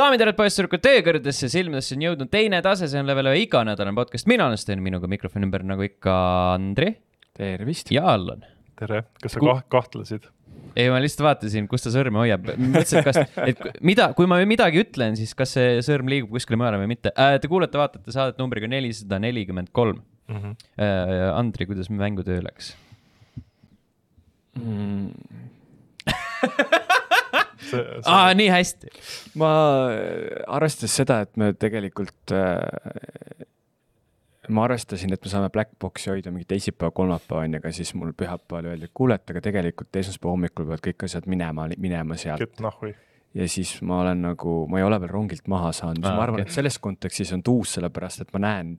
daamid ja härrad, poisssüdrukud, teie kõrgedesse silmadesse on jõudnud teine tase, see on Level ühe iganädalane podcast, mina olen Sten, minuga mikrofoni ümber nagu ikka Andri tervist. ja Allan. tere, kas sa Ku- kah- kahtlesid? ei, ma lihtsalt vaatasin, kus ta sõrme hoiab, mõtlesin, et kas, et mida, kui ma midagi ütlen, siis kas see sõrm liigub kuskile mujale või mitte äh,. Te kuulete-vaatate saadet numbriga nelisada nelikümmend kolm. Mhm. Andri, kuidas mängu töö läks? Mm, see, aa, nii hästi. ma äh, arvestades seda, et me tegelikult äh,, ma arvestasin, et me saame Black Boxi hoida mingi teisipäeva, kolmapäevani, aga siis mul pühapäeval öeldi, et kuulete, aga tegelikult esmaspäeva hommikul peavad kõik asjad minema, minema sealt. ja siis ma olen nagu, ma ei ole veel rongilt maha saanud, ma arvan et selles kontekstis on ta uus, sellepärast et ma näen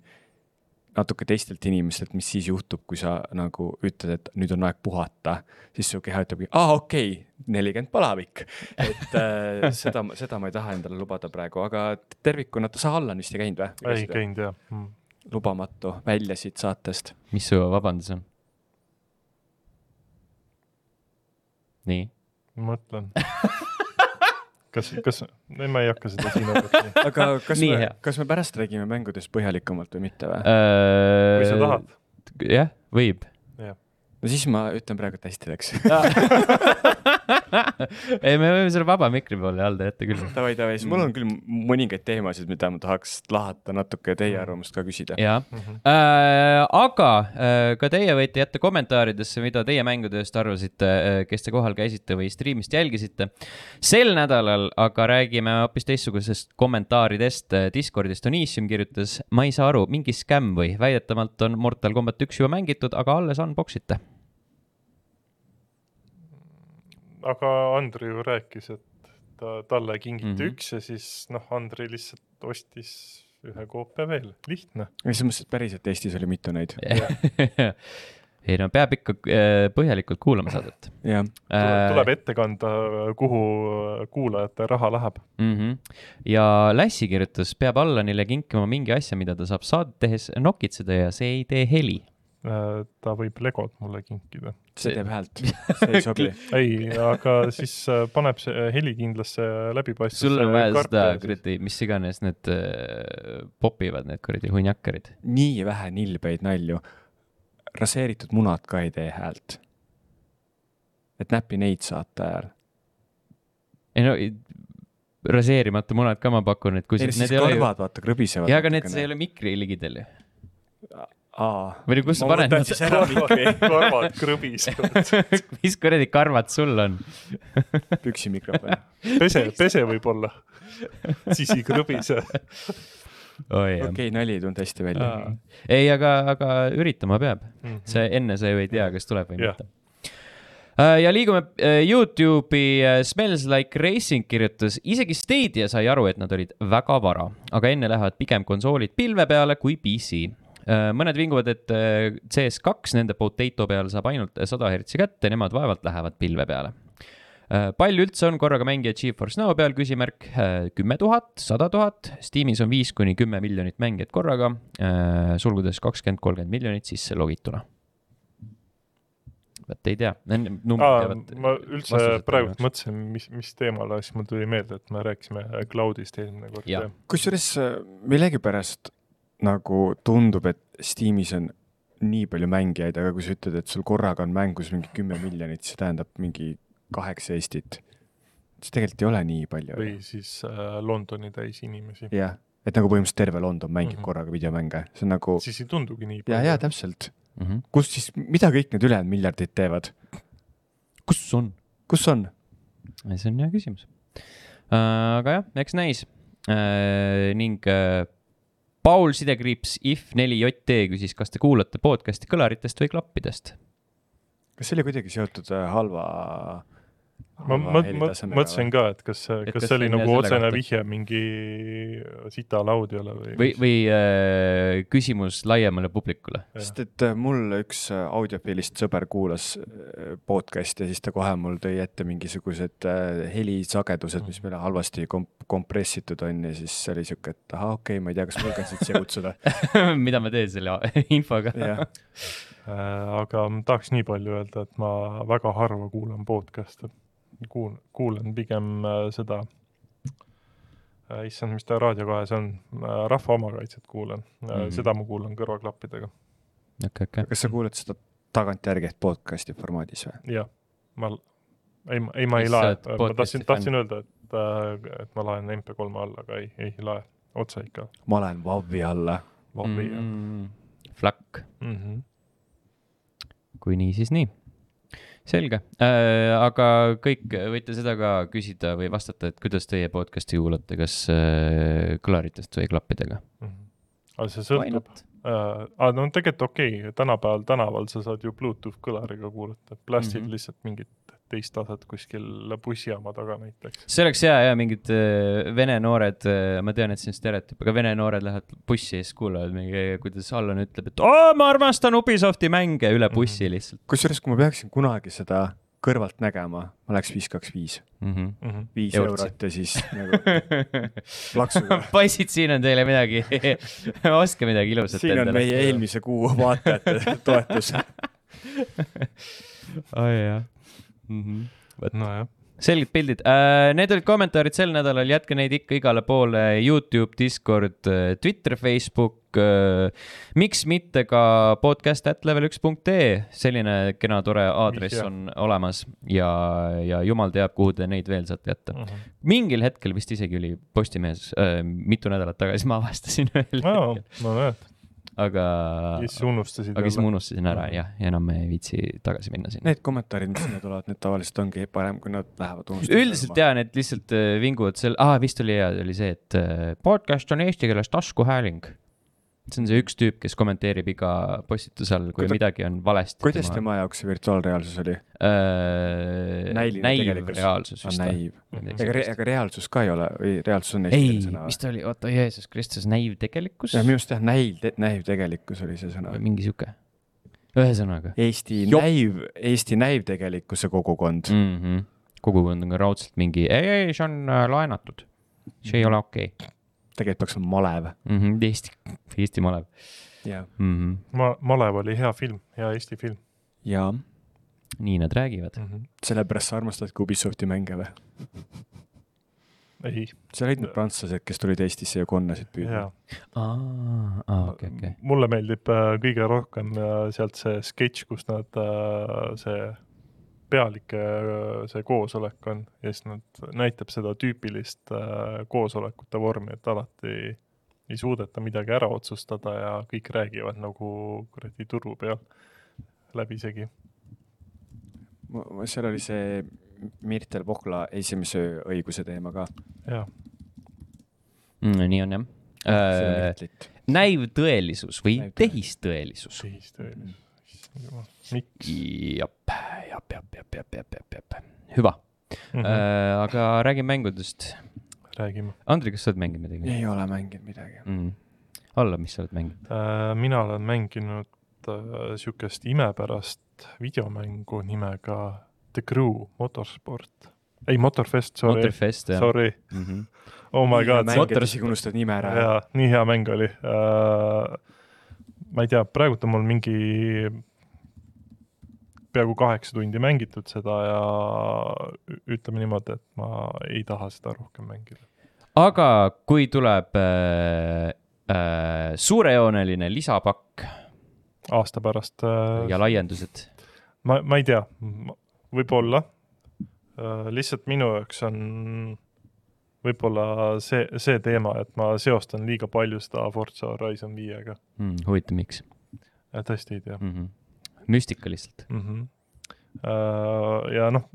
natuke teistelt inimestelt, mis siis juhtub, kui sa nagu ütled, et nüüd on aeg puhata, siis su keha ütlebki, aa okei okay,, nelikümmend palavik. et äh, seda, seda ma ei taha endale lubada praegu, aga tervikuna, sa Allan vist ei käinud või ei? käinud jah mm.. lubamatu välja siit saatest. mis su vabandus on? nii. mõtlen. kas, kas, ma ei hakka seda siin ootama. aga kas me kas me pärast räägime mängudest põhjalikumalt või mitte või? kui sa tahad. Jah, võib. no siis ma ütlen praegu, et hästi läks. ei, me võime selle vaba mikri poole jalda jätta küll. davai, davai, siis mul on küll mõningaid teemasid, mida ma tahaks lahata natuke teie arvamust ka küsida. jaa Mhm. äh,, aga äh, ka teie võite jätta kommentaaridesse, mida teie mängutööst arvasite äh,, kes te kohal käisite või striimist jälgisite. sel nädalal aga räägime hoopis teistsugusest kommentaaridest. Discordis Donissium kirjutas, ma ei saa aru, mingi skämm või? väidetavalt on Mortal Combat üks juba mängitud, aga alles unbox ite. Aga Andri ju rääkis, et ta, talle kingiti mm. -hmm. üks ja siis noh, Andri lihtsalt ostis ühe koopia veel, lihtne. selles mõttes, et päriselt Eestis oli mitu neid. ei no peab ikka äh, põhjalikult kuulama saadet jah, Äh, tuleb ette kanda, kuhu kuulajate raha läheb. mm. -hmm. ja Lassi kirjutas, peab Allanile kinkima mingi asja, mida ta saab saadet tehes nokitseda ja see ei tee heli. Äh, ta võib Legot mulle kinkida. see teeb häält, see ei sobi. ei, aga siis äh, paneb see heli kindlasse läbipaistvusse. sul on vaja seda kuradi, mis iganes need äh, popivad, need kuradi hunjakarid. nii vähe nilbeid nalju. raseeritud munad ka ei tee häält. et näppi neid saate ajal. ei no raseerimata munad ka ma pakun, et kui ei, siis need ei ole ju, karvad vaata krõbisevad. jaa, aga need, see ei ole mikri ligidal ju. aa. või kus sa paned karvad krõbisevad. mis kuradi karvad sul on? püksimikrofon. pese, pese võib-olla. siis ei krõbise. jah okei, nali ei tulnud hästi välja. Ei, aga, aga üritama peab, see enne sa ju ei tea, kas tuleb või Jah. mitte. ja liigume äh, Youtube'i, Smells Like Racing kirjutas, isegi Stadia sai aru, et nad olid väga vara, aga enne lähevad pigem konsoolid pilve peale kui PC. Mõned vinguvad, et äh, CS2 nende potato peal saab ainult sada hertsi kätte, nemad vaevalt lähevad pilve peale. palju üldse on korraga mängijaid GeForce Now peal, küsimärk, kümme tuhat, sada tuhat, Steamis on viis kuni kümme miljonit mängijat korraga, sulgudes kakskümmend, kolmkümmend miljonit sisse logituna. vot ei tea, numbrid jäävad. ma üldse praegu mõtlesin, mis, mis teemale, siis mul tuli meelde, et me rääkisime äh, cloud'ist eelmine kord. Kusjuures äh, millegipärast nagu tundub, et Steamis on nii palju mängijaid, aga kui sa ütled, et sul korraga on mängus mingi kümme miljonit, see tähendab mingi kaheksa Eestit. see tegelikult ei ole nii palju. või siis äh, Londoni täis inimesi. jah, et nagu põhimõtteliselt terve London mängib mm. -hmm. korraga videomänge, see on nagu siis ei tundugi nii ja, ja. täpselt, mm. -hmm. kus siis, mida kõik need ülejäänud miljardid teevad, kus on? kus on? see on hea küsimus. aga jah, eks näis. ning äh, Paul Sidekriips if4jt küsis, kas te kuulate podcast'i kõlaritest või klappidest? kas see oli kuidagi seotud äh, halva, ma, ma, ma mõtlesin ka, et kas, kas kas see oli on nagu otsene kohta? vihje mingi sitale audiole või? või, või äh, küsimus laiemale publikule? sest et äh, mul üks äh, audiofiilist sõber kuulas äh, podcast'i ja siis ta kohe mul tõi ette mingisugused helisagedused, mis meile halvasti komp-, kompressitud on ja siis see oli sihuke, et ahah, okei okay,, ma ei tea, kas ma julgen siit siia kutsuda. mida ma teen selle infoga? aga ma tahaks nii palju öelda, et ma väga harva kuulan podcast'e. kuulan, kuulan pigem äh, seda issand, mis ta Raadio kahes on, Rahva Omakaitset kuulan mm. -hmm. seda ma kuulan kõrvaklappidega. okei, okei. kas sa kuuled seda tagantjärgi, et podcast'i formaadis või? jah, ma, ei, ei ma ei Mis lae ma tahtsin, tahtsin öelda, et, et ma laen MP3 alla, aga ei, ei lae, otse ikka. ma olen Vavi alla. Vabi mm. Mm, Flak, -hmm. kui nii, siis nii. Selge äh,, aga kõik võite seda ka küsida või vastata, et kuidas teie podcast'i kuulate, kas äh, kõlaritest või klappidega? Mm -hmm. aga see sõltub, äh, aga no tegelikult okei okay,, tänapäeval tänaval sa saad ju Bluetooth kõlariga kuulata, plastil mm. -hmm. lihtsalt mingit teist taset kuskil bussijaama taga näiteks. see oleks hea ja mingid äh, vene noored, ma tean, et see on stereotüüp, aga vene noored lähevad bussi ja siis kuulavad mingi, kuidas Allan ütleb, et oo, ma armastan Ubisofti mänge üle bussi lihtsalt kusjuures, kui ma peaksin kunagi seda kõrvalt nägema, ma läheks viis, kaks, viis. Mm -hmm. viis eurot ja siis nagu plaksuga. poisid, siin on teile midagi, ostke midagi ilusat siin on meie eelmise kuu vaatajate toetus. oi jah mm -hmm.. nojah, selged pildid uh,. Need olid kommentaarid sel nädalal, jätke neid ikka igale poole, Youtube, Discord, Twitter, Facebook uh,. miks mitte ka podcast at level üks punkt ee, selline kena tore aadress on olemas ja, ja jumal teab, kuhu te neid veel saate jätta. Mhm. mingil hetkel vist isegi oli Postimehes uh,, mitu nädalat tagasi ma avastasin veel no, no näed, aga, siis unustasid aga siis ma unustasin ära jah, ja enam ei viitsi tagasi minna sinna. Need kommentaarid, mis sinna tulevad, need tavaliselt ongi parem, kui nad lähevad unustama. üldiselt jaa, need lihtsalt äh, vinguvad seal, aa vist oli hea, oli see, et äh, podcast on eesti keeles taskuhääling. See on see üks tüüp, kes kommenteerib iga postituse all, kui Kuida- midagi on valesti. kuidas tema jaoks see virtuaalreaalsus oli? äh,? Näiline näiv tegelikkus. reaalsus on vist näiv. Mhm. ega, ega reaalsus ka ei ole või reaalsus on eesti ei sõna mis? ta oli, oota, Jeesus Kristus, näiv tegelikkus minu arust jah, näiv, näiv tegelikkus oli see sõna või. mingi sihuke, ühesõnaga Eesti Jop. näiv, Eesti näivtegelikkuse kogukond mm.. mm. -hmm. kogukond on ka raudselt mingi, ei, ei, see on äh, laenatud, see ei ole okei okay. Tegelikult peaks olema malev. mm. -hmm. Eesti, Eesti malev jah. mm. -hmm. ma, Malev oli hea film, hea Eesti film ja nii nad räägivad. mm. -hmm. sellepärast sa armastadki Ubisofti mänge või? ei, sa olid need prantslased, kes tulid Eestisse ja konnasid püüdma jaa. aa, aa, okei, okei. mulle meeldib äh, kõige rohkem äh, sealt see sketš, kus nad äh,, see pealike äh, see koosolek on ja siis nad näitab seda tüüpilist äh, koosolekute vormi, et alati ei suudeta midagi ära otsustada ja kõik räägivad nagu kuradi turu peal läbisegi. seal oli see Mirtel Pohla esimese öö õiguse teema ka. jah, Mm, nii on jah äh,. näivtõelisus või Näivtõelisus. tehistõelisus. tehistööline. miks jap, jap, jap, jap, jap, jap, jap, jap, hüva mm? äh, -hmm.. aga räägime mängudest. räägime. Andri, kas sa oled mänginud midagi ei ole mänginud midagi. mm.? Alla, mis sa oled mänginud? Äh, mina olen mänginud äh, siukest imepärast videomängu nimega The Crew Motorsport. ei, Motorfest, sorry, Motorfest jah sorry, mm. -hmm. oh my god, mäng, et isegi unustad nime ära. jaa, nii hea mäng oli äh,. ma ei tea, praegult on mul mingi peaaegu kaheksa tundi mängitud seda ja ütleme niimoodi, et ma ei taha seda rohkem mängida. aga kui tuleb äh, äh, suurejooneline lisapakk aasta pärast äh, ja laiendused, ma, ma ei tea, võib-olla äh,. lihtsalt minu jaoks on võib-olla see, see teema, et ma seostan liiga palju seda Forza Horizon viiega. mm, huvitav, miks tõesti ei tea mm? -hmm. Müstika lihtsalt. mm. -hmm. ja noh,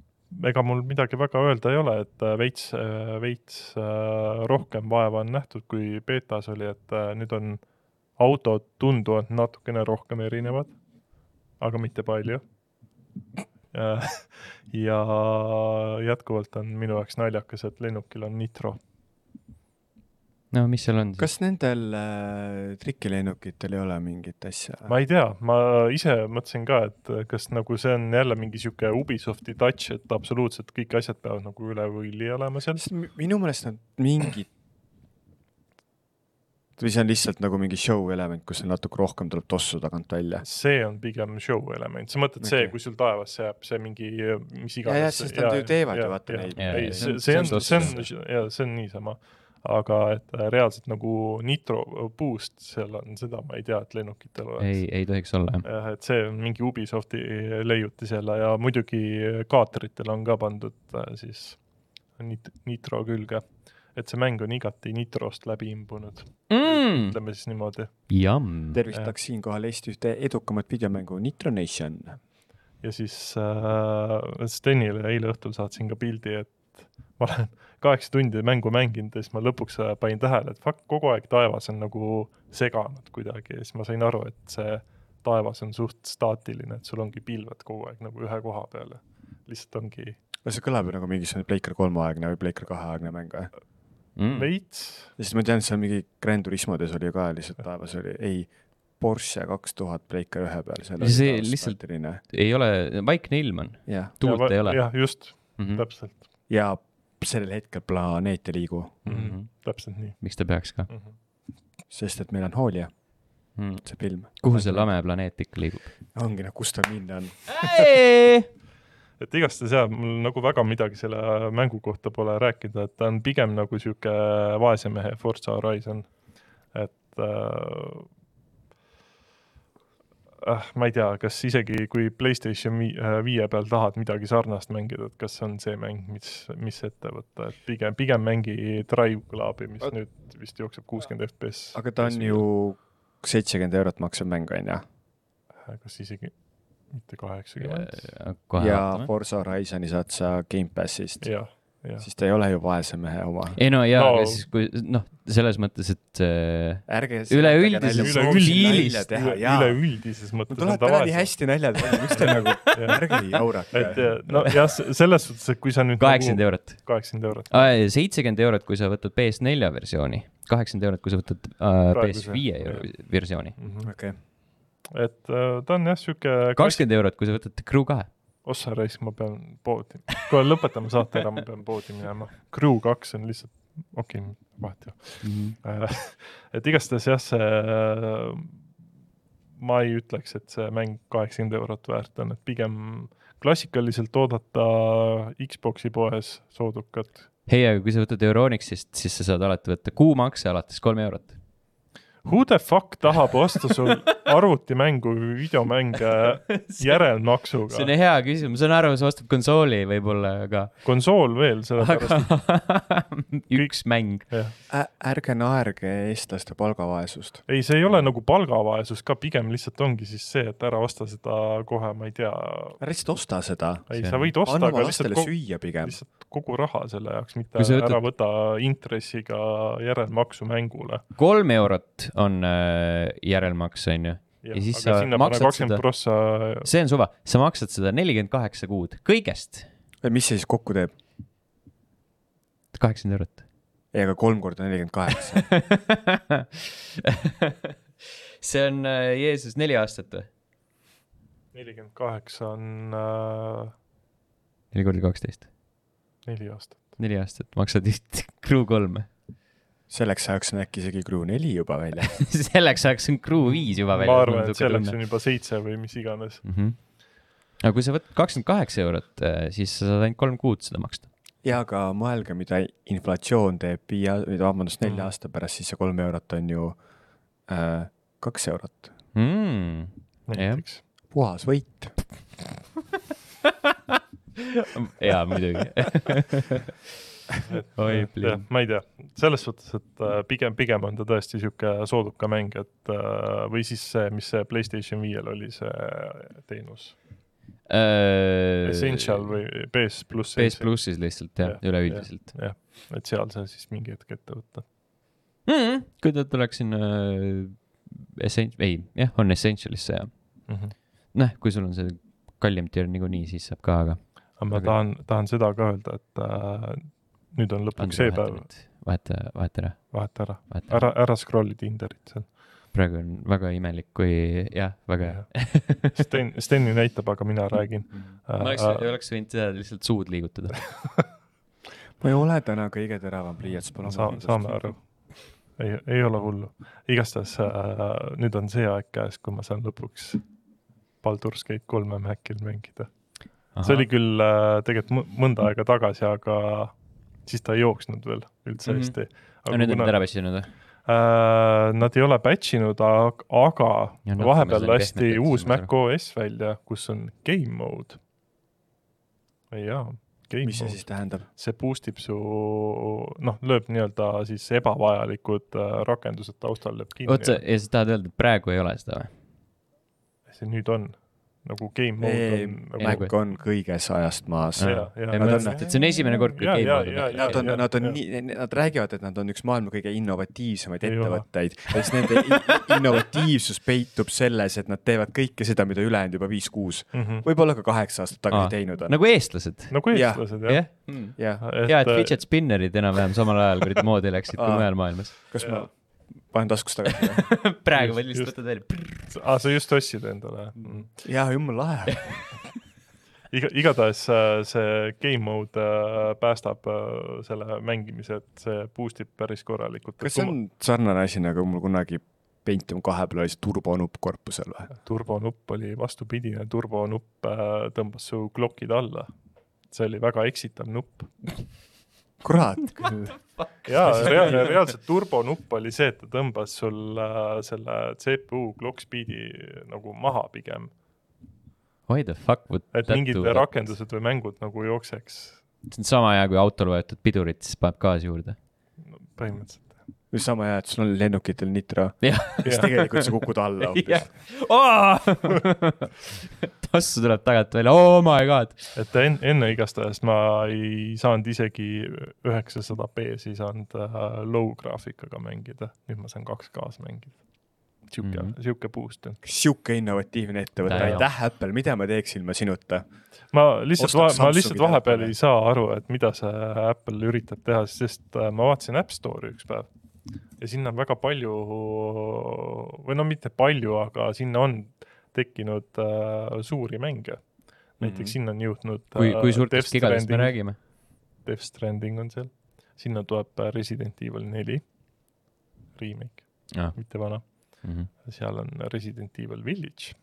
ega mul midagi väga öelda ei ole, et äh, veits, veits äh, rohkem vaeva on nähtud, kui betas oli, et nüüd on autod tunduvalt natukene rohkem erinevad, aga mitte palju. ja jätkuvalt on minu jaoks naljakas, et lennukil on nitro. No mis seal on siis? kas nendel äh, trikilennukitel ei ole mingit asja? ma ei tea, ma ise mõtlesin ka, et kas nagu see on jälle mingi sihuke Ubisofti touch, et absoluutselt kõik asjad peavad nagu üle võlli olema seal. minu meelest nad mingid või see on lihtsalt nagu mingi show element, kus natuke rohkem tuleb tossu tagant välja. see on pigem show element, sa mõtled see Okei., kui sul taevasse jääb see mingi, mis ja, iganes. ja sest nad ju teevad ju vaata neid. Ei, see, see see on see on ja see on niisama. Aga et äh, reaalselt nagu nitro boost seal on, seda ma ei tea, et lennukitel oleks. ei, ei tohiks olla jah. jah, et see on mingi Ubisofti leiutis jälle ja muidugi kaatritel on ka pandud äh, siis nit-, nitro külge. et see mäng on igati nitrost läbi imbunud, Mm. ütleme siis niimoodi. Tervitaks siinkohal Eesti ühte edukamat videomängu Nitro Nation. ja siis äh, Stenile eile õhtul saatsin ka pildi, et ma olen kaheksa tundi mängu mänginud ja siis ma lõpuks äh, panin tähele, et fuck, kogu aeg taevas on nagu seganud kuidagi ja siis ma sain aru, et see taevas on suht staatiline, et sul ongi pilved kogu aeg nagu ühe koha peal ja lihtsalt ongi see kõlab ju nagu mingisugune Playcar kolme aegne või Playcar kahe aegne mäng või? Mm. veits sest ma tean, seal mingi Grand Turismodes oli ka lihtsalt taevas oli, ei, Porsche kaks tuhat Playcar ühe peal, seal See lihtsalt- ei ole, vaikne ilm on, tuult ja, ei ole. jah, just Mm -hmm. täpselt ja sellel hetkel planeet ei liigu, mm, -hmm. Mhm. täpselt nii miks ta peaks ka mm. -hmm. sest et meil on Hoolia, mm.? see film. kuhu see lame planeet ikka liigub? ongi noh, kus tal minna on. et igastahes jaa, mul nagu väga midagi selle mängu kohta pole rääkida, et ta on pigem nagu sihuke vaese mehe Forza Horizon, et äh, äh, ma ei tea, kas isegi kui Playstation äh, viie peal tahad midagi sarnast mängida, et kas see on see mäng, mis, mis ette võtta, et pigem, pigem mängi Drive Clubi, mis Oot. nüüd vist jookseb kuuskümmend FPS. aga ta on ju seitsekümmend eurot maksev mäng, on ju. kas isegi mitte kaheksakümmend, kohe ja. Forza Horizoni saad sa Gamepassist, jah. Siis ta ei ole ju vaese mehe oma. ei no jaa No. no., aga siis kui noh, selles mõttes, et äh. Üleüldises stiilis- üleüldises mõttes tulevad täna nii hästi naljad välja, miks te nagu, ärge jaurake et. ja- no jah, selles suhtes, et kui sa nüüd kaheksakümmend eurot. kaheksakümmend eurot. seitsekümmend eurot, kui sa võtad PS4 versiooni, kaheksakümmend eurot, kui sa võtad äh, Praeguse, PS5 jah. versiooni, okei, et äh, ta on jah, sihuke. kakskümmend eurot, kui sa võtad Crew kahe. Ossa raisk, ma pean poodi, kohe lõpetame saate ära, ma pean poodi minema. Crew kaks on lihtsalt, okei okay,, vahet ju. et igastahes jah, see, ma ei ütleks, et see mäng kaheksakümmend eurot väärt on, et pigem klassikaliselt oodata Xbox'i poes soodukat. hei, aga kui sa võtad Euronixist, siis sa saad alati võtta kuumakse alates kolm eurot. Who the fuck tahab osta sul arvutimängu või videomänge järelmaksuga? see on hea küsimus, ma saan aru, sa ostad konsooli võib-olla, aga, konsool veel, sellepärast aga üks mäng. ärge naerge eestlaste palgavaesust. ei, see ei ole nagu palgavaesus ka, pigem lihtsalt ongi siis see, et ära osta seda kohe, ma ei tea, ära lihtsalt osta seda, ei sa võid osta, aga lihtsalt kogu, süüa pigem. lihtsalt kogu raha selle jaoks, mitte võtad- ära võta intressiga järelmaksu mängule. kolm eurot on äh, järelmaks, on ju. Ja siis sa maksad seda- prossa, see on suva, sa maksad seda nelikümmend kaheksa kuud, kõigest mis see siis kokku teeb? kaheksakümmend eurot. ei, aga kolm korda nelikümmend kaheksa. see on äh, Jeesus neli aastat või? nelikümmend kaheksa on äh, neli korda kaksteist, neli aastat. neli aastat maksad vist Crew kolme. Selleks ajaks on äkki isegi Crew neli juba väljas. selleks ajaks on Crew viis juba välja. ma arvan, et selleks on juba seitse või mis iganes. mm. -hmm. aga kui sa võtad kakskümmend kaheksa eurot, siis sa saad ainult kolm kuud seda maksta. ja aga mõelge, mida inflatsioon teeb viie, vabandust, nelja Mm. aasta pärast, siis see kolm eurot on ju äh, kaks eurot. Mm. näiteks. puhas võit. jaa, muidugi. Oi, plin. ma ei tea, selles suhtes, et äh, pigem, pigem on ta tõesti sihuke sooduka mäng, et äh, või siis see, mis see Playstation viiel oli, see teenus. Essential või PS pluss. PS plussis lihtsalt jah Jah,, üleüldiselt. jah, et seal sai siis mingi hetk ette võtta. Mm, kui ta tuleks sinna Essen-, ei, jah, on Essentialisse ja Mhm. noh, kui sul on see kallim tier niikuinii, siis saab ka, aga aga ma tahan, tahan seda ka öelda, et äh, nüüd on lõpuks see päev, vaheta, vaheta ära, vaheta ära, ära. ära, ära scroll'i Tinderit seal. praegu on väga imelik, kui jah, väga hea. Sten, Steni näitab, aga mina räägin. ma oleks, oleks võinud seda lihtsalt suud liigutada. ma ei ole täna kõige teravam pliiats, palun. Sa-, saame aru. ei, ei ole hullu. igastahes äh, nüüd on see aeg käes, kui ma saan lõpuks Baldur's Gate kolme Macil mängida. see oli küll äh, tegelikult mõ- mõnda aega tagasi, aga siis ta ei jooksnud veel üldse Mhm. hästi. no nüüd on nad ära passinud või? äh, nad ei ole batch inud, aga Ja noh, vahepeal lasti uus Mac OS välja, kus on game mode. jaa, game mis see siis tähendab? see boost ib su, noh, lööb nii-öelda siis ebavajalikud äh, rakendused taustal lööb kinni. oota, ja sa tahad öelda, et praegu ei ole seda või? see nüüd on nagu game mode ei, on nagu Mac on kõiges ajast maas. See on esimene kord, kui game mode on. Nad on, nad on nii, nad räägivad, et nad on üks maailma kõige innovatiivsemaid ettevõtteid ja siis nende innovatiivsus peitub selles, et nad teevad kõike seda, mida ülejäänud juba viis-kuus, mm -hmm. võib-olla ka kaheksa aastat tagasi Aa, teinud on. nagu eestlased. nagu eestlased jah jah, ja et fidget spinnerid enam-vähem samal ajal kuradi moodi läksid kui mujal maailmas. kas ma. Panen taskust tagasi? praegu võid lihtsalt võtta välja. aa, sa just ostsid endale mm.? jaa, jumala lahe. iga, igatahes äh, see game mode äh, päästab äh, selle mängimise, et see boost ib päris korralikult. kas see on sarnane asi nagu mul kunagi Pentium kahe peal oli see turbonupp korpusel või? turbonupp oli vastupidine, turbonupp äh, tõmbas su klokid alla. see oli väga eksitav nupp. kurat, jaa, rea-, reaalselt turbonupp oli see, et ta tõmbas sul äh, selle CPU clock speed'i nagu maha pigem, Why the fuck would et mingid rakendused või mängud nagu jookseks. See on sama hea, kui autol võetud pidurit, siis paneb gaasi juurde. no, põhimõtteliselt. Või sama hea, et sul on lennukitel nitro, siis tegelikult sa kukud alla hoopis.. tassu tuleb tagant välja, oh my god. et en, enne igastahes ma ei saanud isegi üheksasada B-s ei saanud äh, low graafikaga mängida, nüüd ma saan 2K-s mängida. Sihuke mm. -hmm. sihuke boost sihuke innovatiivne ettevõte, aitäh Apple, mida ma teeksin ilma sinuta? ma lihtsalt, ma lihtsalt vahepeal ei saa aru, et mida see Apple üritab teha, sest äh, ma vaatasin App Store'i üks päev ja sinna on väga palju või no mitte palju, aga sinna on tekkinud äh, suuri mänge. näiteks mm -hmm. sinna on jõudnud. kui, kui suurtest gigadest me räägime? Death Stranding on seal, sinna tuleb äh, Resident Evil neli remake, mitte vana, Mhm. seal on Resident Evil Village.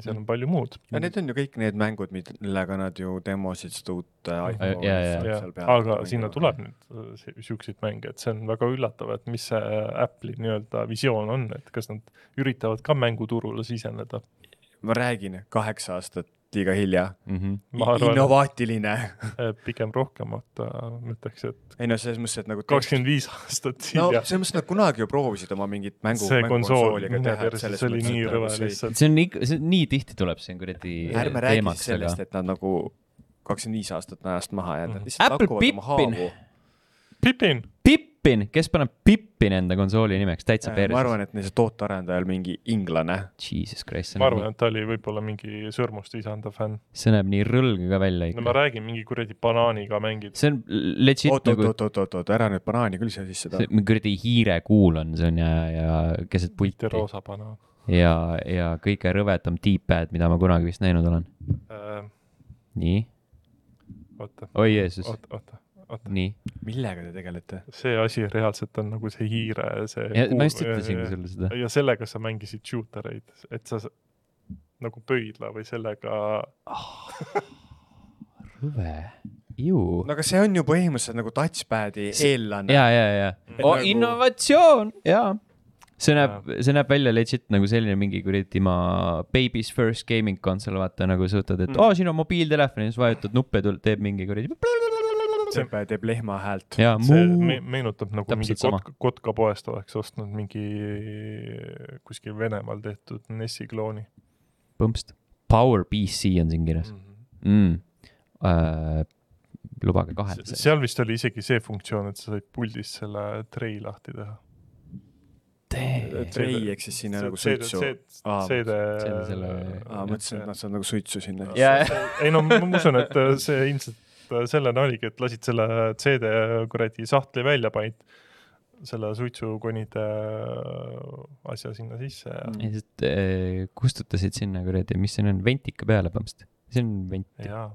seal on palju muud. ja need on ju kõik need mängud, millega nad ju demosid seda uut äh, iPhone'i aga sinna tuleb nüüd äh, si- siukseid mänge, et see on väga üllatav, et mis see Apple'i nii-öelda visioon on, et kas nad üritavad ka mänguturule siseneda. ma räägin, kaheksa aastat liiga hilja. Mhm. ma arvan, innovaatiline. et pigem rohkem, vaata, ma ütleks, et ei no selles mõttes, et nagu kakskümmend viis aastat no hilja. selles mõttes, et nad kunagi ju proovisid oma mingit mängu, see konsool, mine selles see oli nii rõve nagu see lihtsalt. see on ikka, see nii tihti tuleb siin kuradi ärme räägi sellest, et nad nagu kakskümmend viis aastat on ajast maha jäänud, nad lihtsalt Apple lakuvad oma Pippin. haavu. Pippin, Pippin, kes paneb Pippin enda konsooli nimeks, täitsa ma perses. arvan, et neil see tootearendajal mingi inglane. Jesus Christ, ma arvan, nii, et ta oli võib-olla mingi sõrmuste isanda fänn. see näeb nii rõlge ka välja no ma ikka. räägin, mingi kuradi banaaniga mängid. see on legit oot, nagu, oot, oot, oot, oot, ära nüüd banaani küll siia sisse taha. kuradi hiirekuul on, see on ja, ja keset pulti roosa banaan ja, ja kõige rõvedam D-pad, mida ma kunagi vist näinud olen. äh,. nii, oi Jeesus, oota, oota. Millega te tegelete? see asi reaalselt on nagu see hiire, see. ma just ütlesingi sulle seda. ja sellega sa mängisid shooter eid, et sa nagu pöidla või sellega, rõve, ju. no aga see on ju põhimõtteliselt nagu touchpad'i eellanne. ja, ja, ja oh,, nagu- innovatsioon, jaa. see näeb, see näeb välja legit nagu selline mingi kuradi ma baby's first gaming console, vaata nagu sa võtad, et Mm. aa oh,, siin on mobiiltelefon ja siis vajutad nuppe, teeb mingi kuradi. See teeb lehma häält. ja see muu me,, meenutab nagu mingi Täpselt sama. kotka, kotka poest oleks ostnud mingi kuskil Venemaal tehtud NES-i klooni põmpst. Power PC on siin kirjas mm.. mm.. Uh, lubage kahe. seal vist oli isegi see funktsioon, et sa said puldist selle trei lahti teha. trei ehk siis sinna nagu suitsu. CD. aa, mõtlesin, et nad saavad nagu suitsu sinna. Ei no ma usun, et äh, see ilmselt äh, sellena oligi, et lasid selle CD kuradi sahtli välja, panid selle suitsukonide äh, asja sinna sisse ja ja siis eh, kustutasid sinna kuradi, mis see on, ventika peale põhimõtteliselt. see on vent. jaa.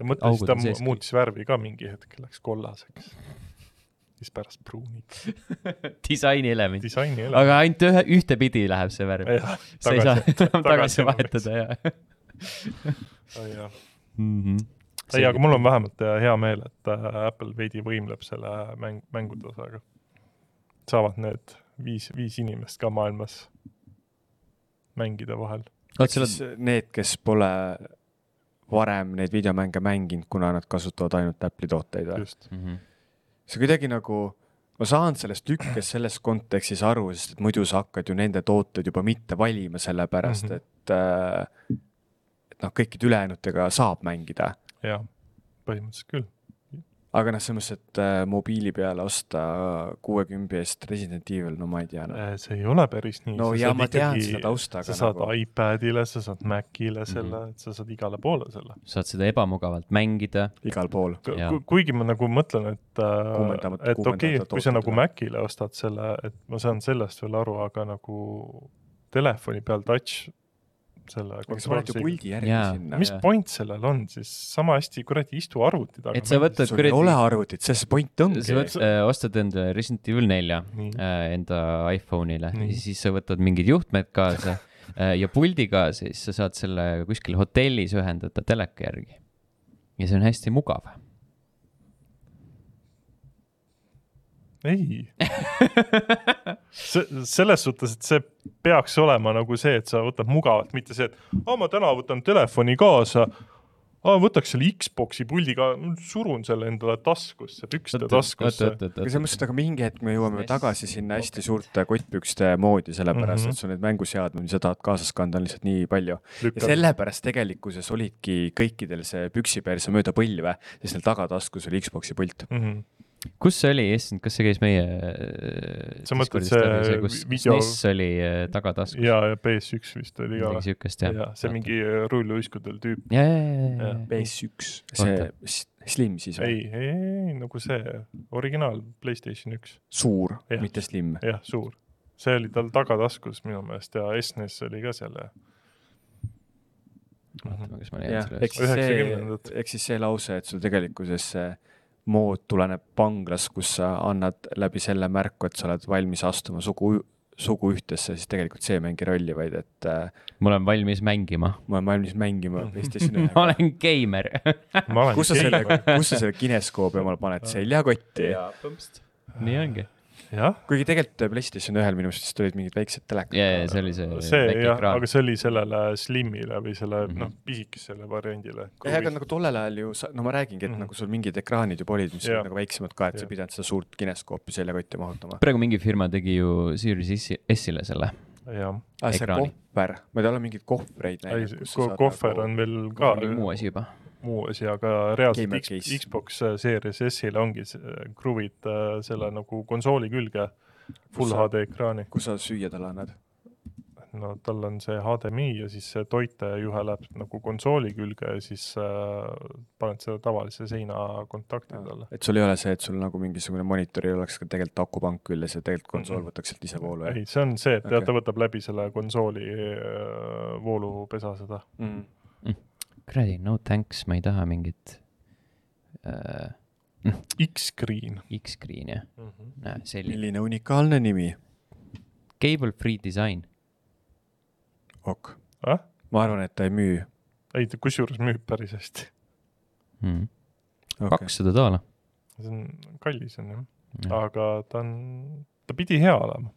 ja mõtlesin, ta sees mu- muutis värvi ka mingi hetk, läks kollaseks. siis pärast pruuniks. disainielement. disaini aga ainult ühe, ühtepidi läheb see värv. sa ei saa enam tagasi vahetada ja jah. mm. -hmm. ei, aga mul on vähemalt äh, hea meel, et äh, Apple veidi võimleb selle mäng, mängude osaga. saavad need viis, viis inimest ka maailmas mängida vahel. siis need, kes pole varem neid videomänge mänginud, kuna nad kasutavad ainult Apple'i tooteid või? just. Mhm. see kuidagi nagu, ma saan sellest lükkest selles kontekstis aru, sest et muidu sa hakkad ju nende tooteid juba mitte valima, sellepärast Mhm. et äh, noh, kõikide ülejäänutega saab mängida. jah, põhimõtteliselt küll. aga noh, selles mõttes, et äh, mobiili peale osta kuuekümne eest Resident Evil, no ma ei tea no.. see ei ole päris nii. no ja ma tean seda tausta, sa aga saad nagu iPadile, sa saad Macile selle mm, -hmm. et sa saad igale poole selle. saad seda ebamugavalt mängida. igal pool. Jaa. kuigi ma nagu mõtlen, et, Kuumendamata- et okei okay,, kuumendamata kui sa nagu? Macile ostad selle, et ma saan sellest veel aru, aga nagu telefoni peal touch selle sinna. mis point sellel on siis, sama hästi kuradi istu arvuti taga. et sa võtad sul ei ole arvutit, see see point ongi. sa võt-, äh, ostad endale Resident Evil nelja äh, enda iPhone'ile ja siis sa võtad mingid juhtmed kaasa äh, ja puldi kaasa, siis sa saad selle kuskil hotellis ühendada teleka järgi. ja see on hästi mugav. Ei Se, selles suhtes, et see peaks olema nagu see, et sa võtad mugavalt, mitte see, et aa, ma täna võtan telefoni kaasa. aa, võtaks selle Xbox'i puldi ka, surun selle endale taskusse, pükste taskusse. selles mõttes, et aga mingi hetk me jõuame tagasi sinna hästi suurte kottpükste moodi, sellepärast mm. -hmm. et sul neid mänguseadmeid, mida sa tahad kaasas kanda, on lihtsalt nii palju. ja sellepärast tegelikkuses olidki kõikidel see püksiperse mööda põlve, sest neil tagataskus oli Xbox'i pult. mm. -hmm. Kus see oli, issand, kas see käis meie. Sa mõtled see kus video- SNES oli äh, tagataskus? ja, ja PS1 vist oli ka midagi. siukest jah. ja see mingi rulluiskudel tüüp. ja, ja, ja, ja Jah., PS1, see Slim siis või? ei, ei, ei nagu see originaal Playstation üks, suur, Jah. mitte Slim. jah, suur. see oli tal tagataskus minu meelest ja SNES oli ka seal ja. vaatame, kas ma jah leian, ehk siis see Üheksakümnendad., ehk siis see lause, et sul tegelikkuses see mood tuleneb vanglas, kus sa annad läbi selle märku, et sa oled valmis astuma sugu, suguühtesse, siis tegelikult see ei mängi rolli, vaid et äh, ma olen valmis mängima. ma olen valmis mängima PlayStation ma ühega. olen geimer. ma olen kus sa selle, kus sa selle kineskoobi omale paned, seljakotti? nii ongi. Kuigi tegelikult PlayStation ühel minu arust vist olid mingid väiksed telekad. ja, ja see oli see, see jah, aga. see oli sellele Slimile või selle mm. -hmm. noh, pisikesele variandile. jah, aga nagu tollel ajal ju sa, no ma räägingi, et mm. -hmm. nagu sul mingid ekraanid juba olid, mis Jah. olid nagu väiksemad ka, et sa Jah. ei pidanud seda suurt kineskoopi seljakotti mahutama. praegu mingi firma tegi ju Series S-ile selle. jah, see Ekraani. kohver, ma ei tea, olen mingeid kohvreid ei näinud, kohver on veel ka muu asi juba. Muu asi, aga reaalselt X, case. Xbox äh, Series S-ile ongi see- kruvid äh, selle nagu konsooli külge full sa- HD ekraani. kus sa süüa talle annad. no tal on see HDMI ja siis see toitejuhe läheb nagu konsooli külge ja siis äh, paned selle tavalise seina kontakti talle. et sul ei ole see, et sul nagu mingisugune monitoril oleks ka tegelikult akupank küljes ja tegelikult konsool Mhm. võtaks sealt ise voolu, ei, see on see, et okay. Ta võtab läbi selle konsooli äh, voolupesa seda. mm.? kuradi, no thanks, ma ei taha mingit äh, X-Screen X-screen jah, mm. -hmm. näe selline. milline unikaalne nimi, Cable free disain. ok. Ah? ma arvan, et ta ei müü ei, ta kusjuures müüb päris hästi. Okay.. kakssada daala. see on kallis on jah, Mm. aga ta on, ta pidi hea olema,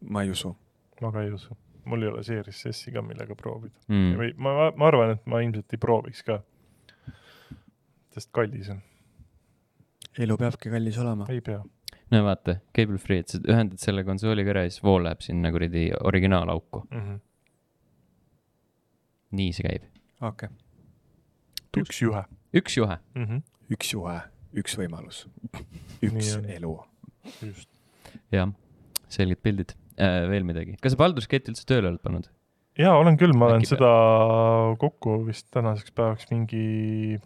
ma ei usu. ma ka ei usu. Mul ei ole Series S-i ka, millega proovida Mm. või ma, ma arvan, et ma ilmselt ei prooviks ka. sest kallis on, elu peabki kallis olema. ei pea. no vaata, cable free, et sa ühendad selle konsooliga ära ja siis vool läheb sinna kuradi originaalauku. Mm -hmm. nii see käib. okei okay., üks juhe üks juhe. mm. -hmm. üks juhe, üks võimalus, üks elu. just. jah, selged pildid äh,. veel midagi, kas sa Baldur's Gate üldse tööle oled pannud? ja olen küll, ma olen Äkki seda kokku vist tänaseks päevaks mingi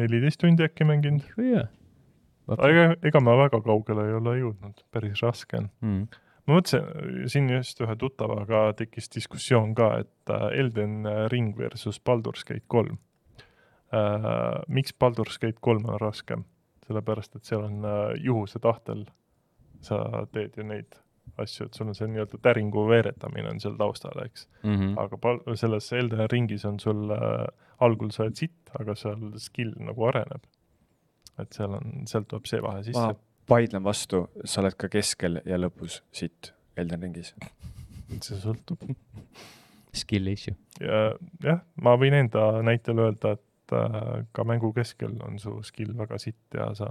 neliteist tundi äkki mänginud. jaa. aga ega ma väga kaugele ei ole jõudnud, päris raske on. Mm. ma mõtlesin, siin just ühe tuttavaga tekkis diskussioon ka, et äh, Elden Ring versus Baldur's Gate kolm äh,. miks Baldur's Gate kolm on raskem? sellepärast, et seal on äh, juhuse tahtel, sa teed ju neid asju, et sul on see nii-öelda täringu veeretamine on seal taustal, eks. Mm -hmm. aga pal-, selles Elden Ringis on sul äh,, algul sa oled sitt, aga seal skill nagu areneb. et seal on, sealt tuleb see vahe sisse ma. vaidlen vastu, sa oled ka keskel ja lõpus sitt Elden ringis. see sõltub. Skill issue. ja jah, ma võin enda näitel öelda, et äh, ka mängu keskel on su skill väga sitt ja sa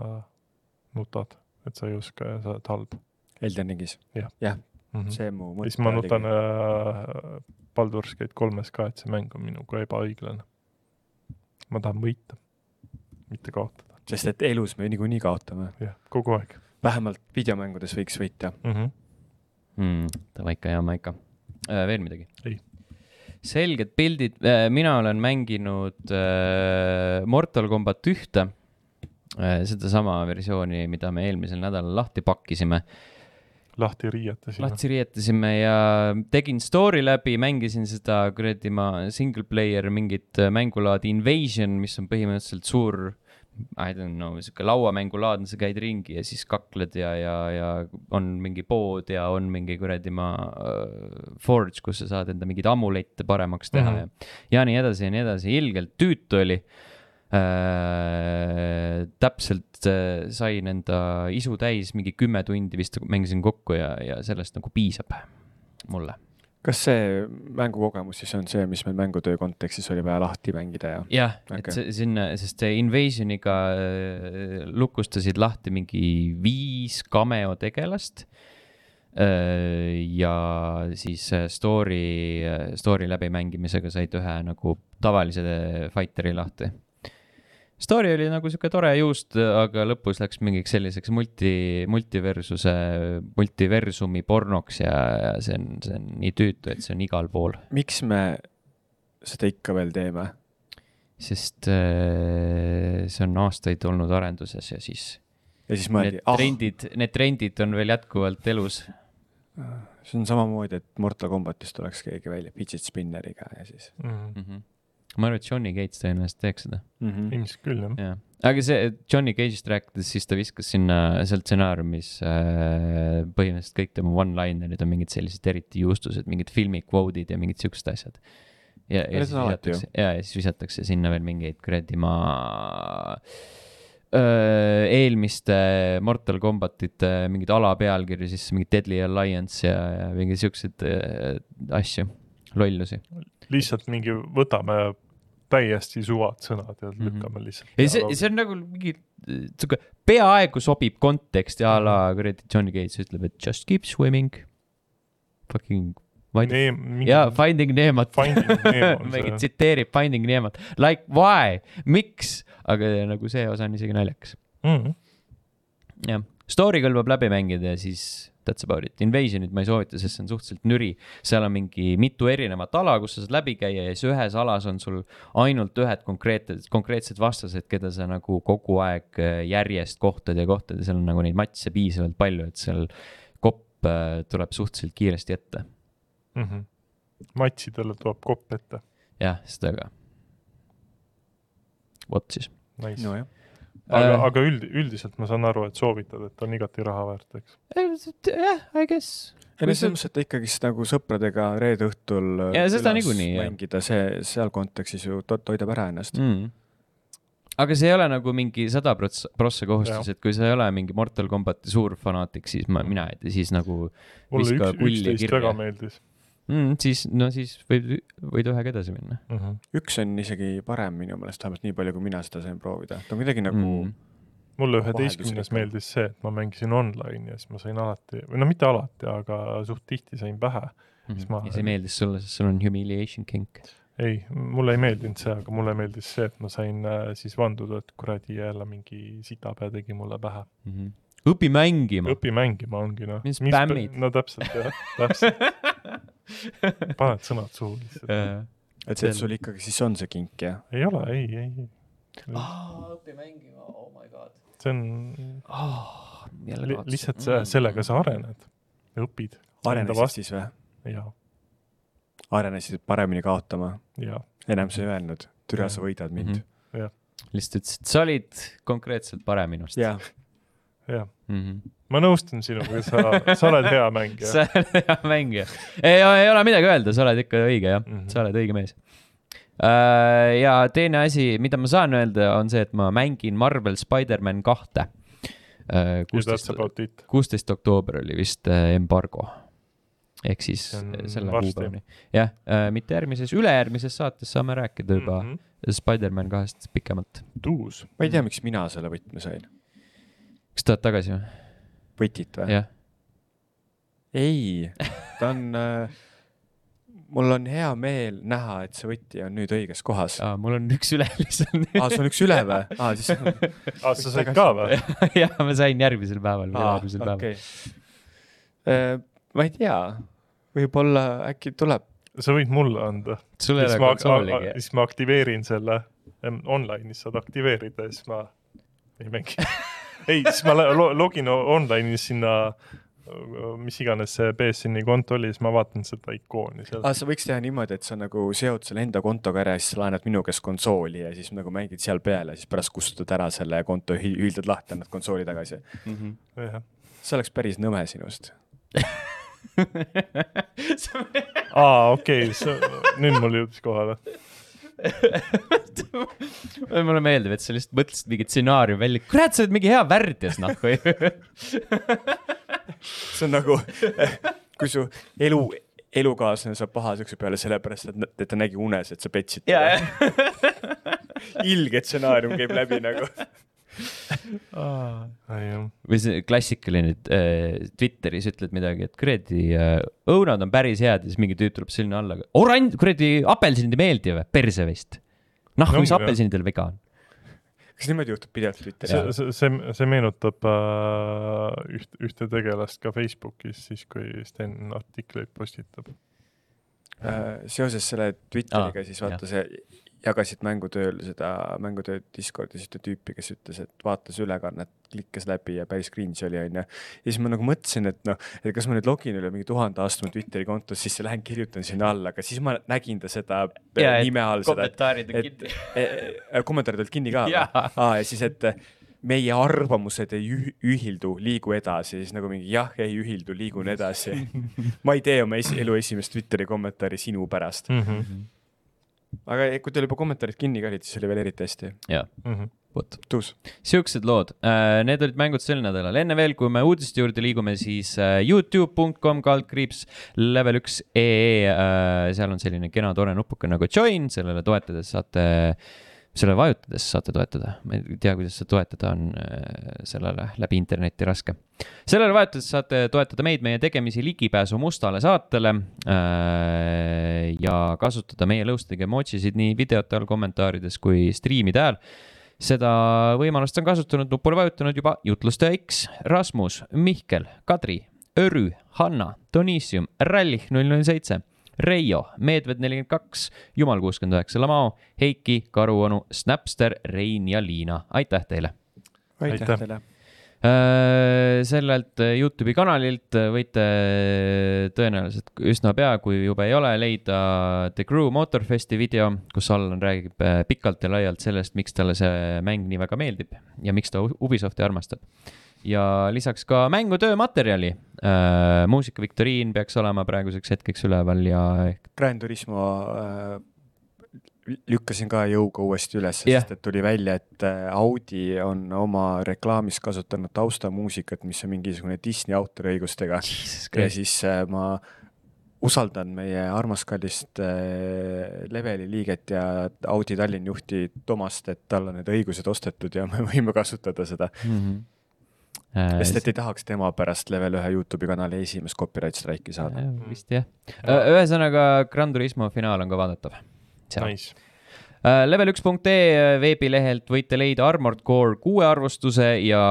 nutad, et sa ei oska ja sa oled halb Elden ringis, mm. -hmm. see mu ja siis ma nutan äh, Baldur's Gate kolmes ka, et see mäng on minuga ebaõiglane. ma tahan võita, mitte kaotada, sest et elus me niikuinii kaotame, jah, kogu aeg vähemalt videomängudes võiks võita. mm. -hmm. mm,. Davai ikka, hea Maika äh,. veel midagi? Ei. selged pildid äh,, mina olen mänginud äh, Mortal Combat ühte äh,, sedasama versiooni, mida me eelmisel nädalal lahti pakkisime. lahti riietasime. lahti riietasime ja tegin story läbi, mängisin seda kuradi ma single player mingit äh, mängulaadi Invasion, mis on põhimõtteliselt suur. I don't know, sihuke lauamängulaadne, sa käid ringi ja siis kakled ja, ja, ja on mingi pood ja on mingi kuradi ma äh, forge, kus sa saad enda mingeid amulette paremaks teha mm. -hmm. ja, ja nii edasi ja nii edasi, ilgelt tüütu oli äh,. täpselt äh, sain enda isu täis, mingi kümme tundi vist mängisin kokku ja, ja sellest nagu piisab mulle. kas see mängukogemus siis on see, mis meil mängutöö kontekstis oli vaja lahti mängida ja? jah, et Okei. see sinna, sest see Invasioniga äh, lukustasid lahti mingi viis cameo tegelast. ja siis äh, story, story läbimängimisega said ühe nagu tavalise fighteri lahti. Story oli nagu sihuke tore juust, aga lõpus läks mingiks selliseks multi, multiversuse, multiversumi pornoks ja, ja see on, see on nii tüütu, et see on igal pool. miks me seda ikka veel teeme? sest äh, see on aastaid olnud arenduses ja siis ja siis need mõeldi, ah, trendid, need trendid on veel jätkuvalt elus. see on samamoodi, et Mortal Combatist tuleks keegi välja fidget spinneriga ja siis. Mm -hmm. Ma arvan, et Johnny Gates tõenäoliselt teeks seda, mm. -hmm. ilmselt küll jah. jah. aga see Johnny Cage'ist rääkides, siis ta viskas sinna seal stsenaariumis äh, põhimõtteliselt kõik tema one-linerid on mingid sellised eriti juustused, mingid filmi quote'id ja mingid siuksed asjad. ja, ja siis visatakse, ja, ja siis visatakse sinna veel mingeid kuradi maa öö, eelmiste Mortal Combatite mingeid alapealkirju, siis mingi Deadly Alliance ja, ja mingi siukseid öö, asju, lollusi. Lihtsalt mingi võtame täiesti suvad sõnad ja Mhm. lükkame lihtsalt. ja see, see on nagu mingi sihuke peaaegu sobib konteksti a la kuradi Johnny Gates ütleb, et just keep swimming. Fucking, ei tea, jaa, Finding on mingi tsiteerib Finding Nemat, like why, miks, aga nagu see osa on isegi naljakas. mm. jah, story kõlbab läbi mängida ja siis that's about it. Invasionit ma ei soovita, sest see on suhteliselt nüri. seal on mingi mitu erinevat ala, kus sa saad läbi käia ja siis ühes alas on sul ainult ühed konkreetsed, konkreetsed vastased, keda sa nagu kogu aeg äh, järjest kohtad ja kohtad ja seal on nagu neid matše piisavalt palju, et seal kopp äh, tuleb suhteliselt kiiresti ette. mm. -hmm. matšidele tuleb kopp ette. jah, seda ka. vot siis. Nice. nojah, aga Äh. aga üld, üldiselt ma saan aru, et soovitad, et on igati raha väärt, eks. jah, I guess. ei no selles mõttes, et ikkagist nagu sõpradega reede õhtul Jaa, seda niikuinii, mängida, see seal kontekstis ju to toidab ära ennast mm.. aga see ei ole nagu mingi sada prots-, prossa kohustus, et kui sa ei ole mingi Mortal Combati suur fanaatik, siis ma, mina ei tea, siis nagu mulle üks, üksteist väga meeldis mm,, siis, no siis võib, võid ühega edasi minna mm. -hmm. üks on isegi parem minu meelest, vähemalt nii palju, kui mina seda sain proovida, ta on kuidagi nagu mm. mm.. mulle üheteistkümnes meeldis see, et ma mängisin online ja siis ma sain alati, või no mitte alati, aga suht tihti sain pähe. Siis ma- ja see meeldis sulle, sest sul on humiliation kink. ei, mulle ei meeldinud see, aga mulle meeldis see, et ma sain äh, siis vanduda, et kuradi jälle mingi sitapea tegi mulle pähe. Õpi mängima. õpi mängima ongi noh. Mis spämmid? no täpselt jah, täpselt. paned sõnad suhu lihtsalt. et see, et sul ikkagi siis on see kink jah? ei ole, ei, ei, ei. õpi mängima, oh my god see on oh,. li, lihtsalt see, sellega sa arened, õpid. arenesid siis või? ja, arenesid paremini kaotama? enam sa ei öelnud, türa sa Jah. võidad mind mm. Mhm. lihtsalt ütlesid, sa olid konkreetselt parem minust. -hmm. jah, ja mm. -hmm. ma nõustun sinuga, sa, sa oled hea mängija. sa oled hea mängija. ei, ei ole midagi öelda, sa oled ikka õige jah mm. -hmm. sa oled õige mees. ja teine asi, mida ma saan öelda, on see, et ma mängin Marvel Spider-man kahte. that's kuusteist, kuusteist oktoober oli vist äh, embargo. ehk siis äh, selle kuupäevani. jah, mitte järgmises, ülejärgmises saates saame rääkida juba mm. -hmm. Spider-man kahest pikemalt. tuus. ma ei tea, miks mina selle võtme sain. Kas tahad tagasi või? võtit või? jah, ei, ta on äh,, mul on hea meel näha, et see võti on nüüd õiges kohas. aa, mul on üks üle lihtsalt. sul on üks üle või? aa, siis. aa, sa said ka või? jah, ma sain järgmisel päeval, järgmisel päeval. okei. ma ei tea, võib-olla äkki tuleb. sa võid mulle anda. siis ma, siis ma aktiveerin selle online'is saad aktiveerida ja siis ma ei mängi. ei, siis ma lo- lo- login online'is sinna, mis iganes see BSN-i konto oli, siis ma vaatan seda ikooni seal aa, sa võiks teha niimoodi, et sa nagu seod selle enda kontoga ära ja siis sa laenad minu käest konsooli ja siis nagu mängid seal peale, siis pärast kustutad ära selle konto, ühildad lahti, annad konsooli tagasi. jah. see oleks päris nõme sinust. aa, okei nüüd mul jõudis kohale. mulle meeldib, et sa lihtsalt mõtlesid mingi stsenaariumi välja, kurat, sa oled mingi hea värdjas, noh, see on nagu, kui su elu, elukaaslane saab pahaseks peale sellepärast, et, ta nägi unes, et sa petsid teda. ilge stsenaarium käib läbi nagu. jah, või see klassikaline äh, Twitteris ütled midagi, et kuradi äh, õunad on päris head ja siis mingi tüüp tuleb sinna alla, oranž, kuradi apelsinid ei meeldi või, perse vist. noh, No mis jah. apelsinidel viga on? kas niimoodi juhtub pidevalt Twitteris see, see, see, meenutab äh, üht, ühte tegelast ka Facebookis, siis kui Sten artikleid postitab. äh,? seoses selle Twitteriga siis vaata see, jagasid mängutööl seda mängutöö Discordis ühte tüüpi, kes ütles, et vaatas ülekannet, klikkas läbi ja päris cringe oli, onju. ja siis ma nagu mõtlesin, et noh, et kas ma nüüd login üle mingi tuhande aasta mu Twitteri kontos, siis lähen kirjutan sinna alla, aga siis ma nägin ta seda Jaa, et nime all kommentaarid on kinni. et kommentaarid olid kinni ka või? Aa, ja siis, et meie arvamused ei üh- ühildu, liigu edasi, siis nagu mingi jah, ei ühildu, liigun edasi. ma ei tee oma esi- elu esimest Twitteri kommentaari sinu pärast. Mhm. Aga eh, kui teil juba kommentaarid kinni ka olid, siis oli veel eriti hästi. jaa, Mhm. vot. tuus. siuksed lood, need olid mängud sel nädalal, enne veel, kui me uudiste juurde liigume, siis äh, Youtube.com kaldkriips level üks ee, seal on selline kena tore nupuke nagu join, sellele toetades saate, sellele vajutades saate toetada, ma ei tea, kuidas seda toetada on äh, sellele läbi interneti raske. sellele vajutades saate toetada meid, meie tegemisi ligipääsu mustale saatele äh, ja kasutada meie lõustega emojisid nii videote all, kommentaarides kui striimide ajal seda võimalust on kasutanud, nupule vajutanud juba jutlustaja X, Rasmus, Mihkel, Kadri, Örü, Hanna, Donissium, Rallih null null seitse, Reio, Meedved nelikümmend kaks, Jumal kuuskümmend üheksa, Lamao, Heiki, Karuonu, Snapster, Rein ja Liina, aitäh teile aitäh teile. Äh, sellelt Youtube'i kanalilt võite tõenäoliselt üsna pea, kui juba ei ole, leida The Crew Motorfesti video, kus Allan räägib äh, pikalt ja laialt sellest, miks talle see mäng nii väga meeldib ja miks ta Ubisofti armastab. Ja lisaks ka mängutöö materjali. muusikaviktoriin peaks olema praeguseks hetkeks üleval ja ehk Grand Turismo äh, lükkasin ka jõuga uuesti üles, Jah. sest et tuli välja, et äh, Audi on oma reklaamis kasutanud taustamuusikat, mis on mingisugune Disney autoriõigustega ja siis äh, ma usaldan meie armast kallist äh, Leveli liiget ja Audi Tallinna juhti Tomast, et tal on need õigused ostetud ja me võime kasutada seda. mm. -hmm. Sest et ei tahaks tema pärast Level ühe Youtube'i kanali esimest copyright strike'i saada. vist jah. ühesõnaga Gran Turismo finaal on ka vaadatav. Nice. Äh, Level1.ee veebilehelt võite leida Armored Core kuue arvustuse ja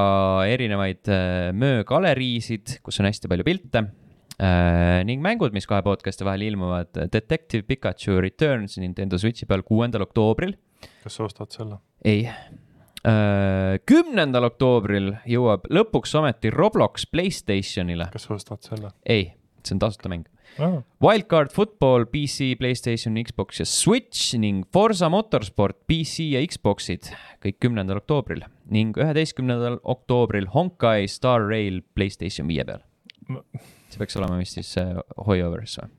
erinevaid äh, möögaleriisid, kus on hästi palju pilte. ning mängud, mis kahe podcast'i vahel ilmuvad, Detective Pikachu Returns Nintendo Switchi peal kuuendal oktoobril. kas sa ostad selle? ei. Kümnendal oktoobril jõuab lõpuks ometi Roblox Playstationile. kas sa ostad selle? ei, see on tasuta mäng. aa, Wildcard Football PC, Playstation, Xbox ja Switch ning Forsa Motorsport PC ja Xboxid kõik kümnendal oktoobril ning üheteistkümnendal oktoobril Honkai Star Rail Playstation viie peal see peaks olema vist siis äh, Hoiovers või?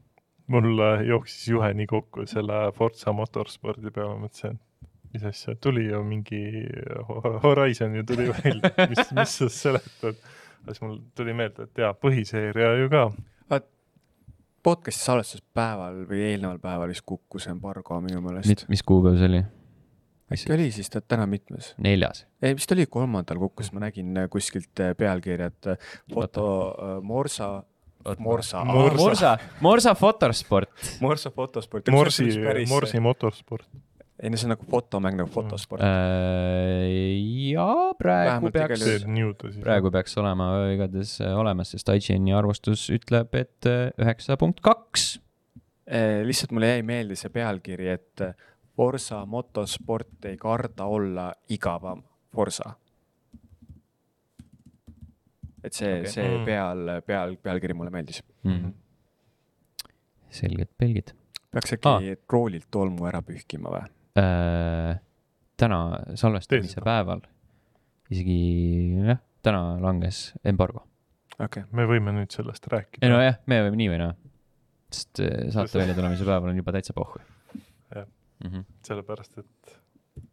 mul äh, jooksis juhe nii kokku selle Forza motorspordi peale, mõtlesin, et mis asja, tuli ju mingi Ho- Horizon ju tuli välja, mis, mis sa seletad? siis mul tuli meelde, et jaa, põhiseeria ju ka. podcast'i salvestuspäeval või eelneval päeval vist kukkus embargo minu meelest. mis kuupäev see oli? äkki oli siis ta täna mitmes? neljas. ei, vist oli kolmandal kukkus, ma nägin äh, kuskilt äh, pealkirja, et äh, foto Morsa, Morsa, Morsa. Morsa, Morsa Fotorsport. Morsa fotosport. Morsi, Morsi motorsport. Ei no see on nagu fotomäng nagu fotosport. Äh, ja praegu Vähemalt peaks praegu peaks olema igatahes äh, olemas, sest IGN-i arvustus ütleb, et äh, üheksa punkt kaks. Lihtsalt mulle jäi meelde see pealkiri, et äh, Forsa motosport ei karda olla igavam Forsa. et see okay., see Mm. peal, peal, pealkiri mulle meeldis. Mhm. selged pelgid peaks äkki ah. roolilt tolmu ära pühkima või? äh,. täna salvestamise seda. päeval isegi jah, täna langes embargo. okei okay., me võime nüüd sellest ei rääkida. nojah, me võime nii või naa. sest äh, saate Sest- välja tulemise päeval on juba täitsa pohhu. Jah. Mhm. sellepärast, et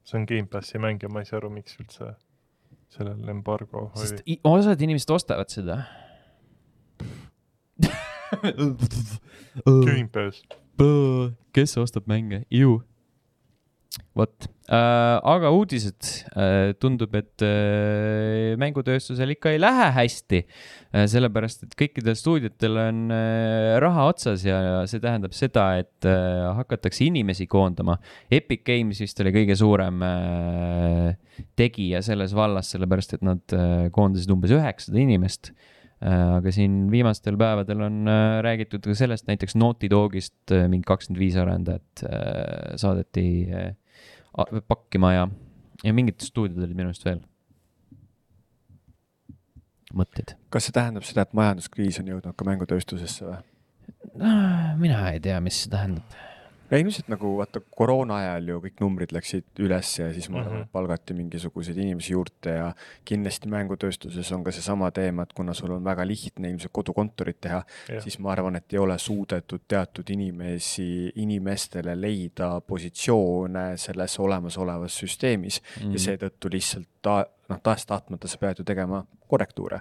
see on Gamepassi mäng ja ma ei saa aru, miks üldse sellel embargo sest oli. i- osad inimesed ostavad seda. Gamepass. kes ostab mänge, ju. Vot äh,, aga uudised äh,, tundub, et äh, mängutööstusel ikka ei lähe hästi äh,. sellepärast, et kõikidel stuudiotel on äh, raha otsas ja see tähendab seda, et äh, hakatakse inimesi koondama. Epic Games vist oli kõige suurem äh, tegija selles vallas, sellepärast et nad äh, koondasid umbes üheksasada inimest Äh, aga siin viimastel päevadel on äh, räägitud ka sellest, näiteks Naughty Dogist äh, mingi kakskümmend viis arendajat äh, saadeti äh, pakkima ja, ja mingid stuudiod olid minu arust veel. mõtted? kas see tähendab seda, et majanduskriis on jõudnud ka mängutööstusesse või? mina ei tea, mis see tähendab. Ei ilmselt nagu vaata koroona ajal ju kõik numbrid läksid üles ja siis ma arvan, Mhm. et palgati mingisuguseid inimesi juurde ja kindlasti mängutööstuses on ka seesama teema, et kuna sul on väga lihtne ilmselt kodukontorit teha, siis ma arvan, et ei ole suudetud teatud inimesi, inimestele leida positsioone selles olemasolevas süsteemis mm. Mhm. ja seetõttu lihtsalt ta noh, tahes-tahtmata sa pead ju tegema korrektuure.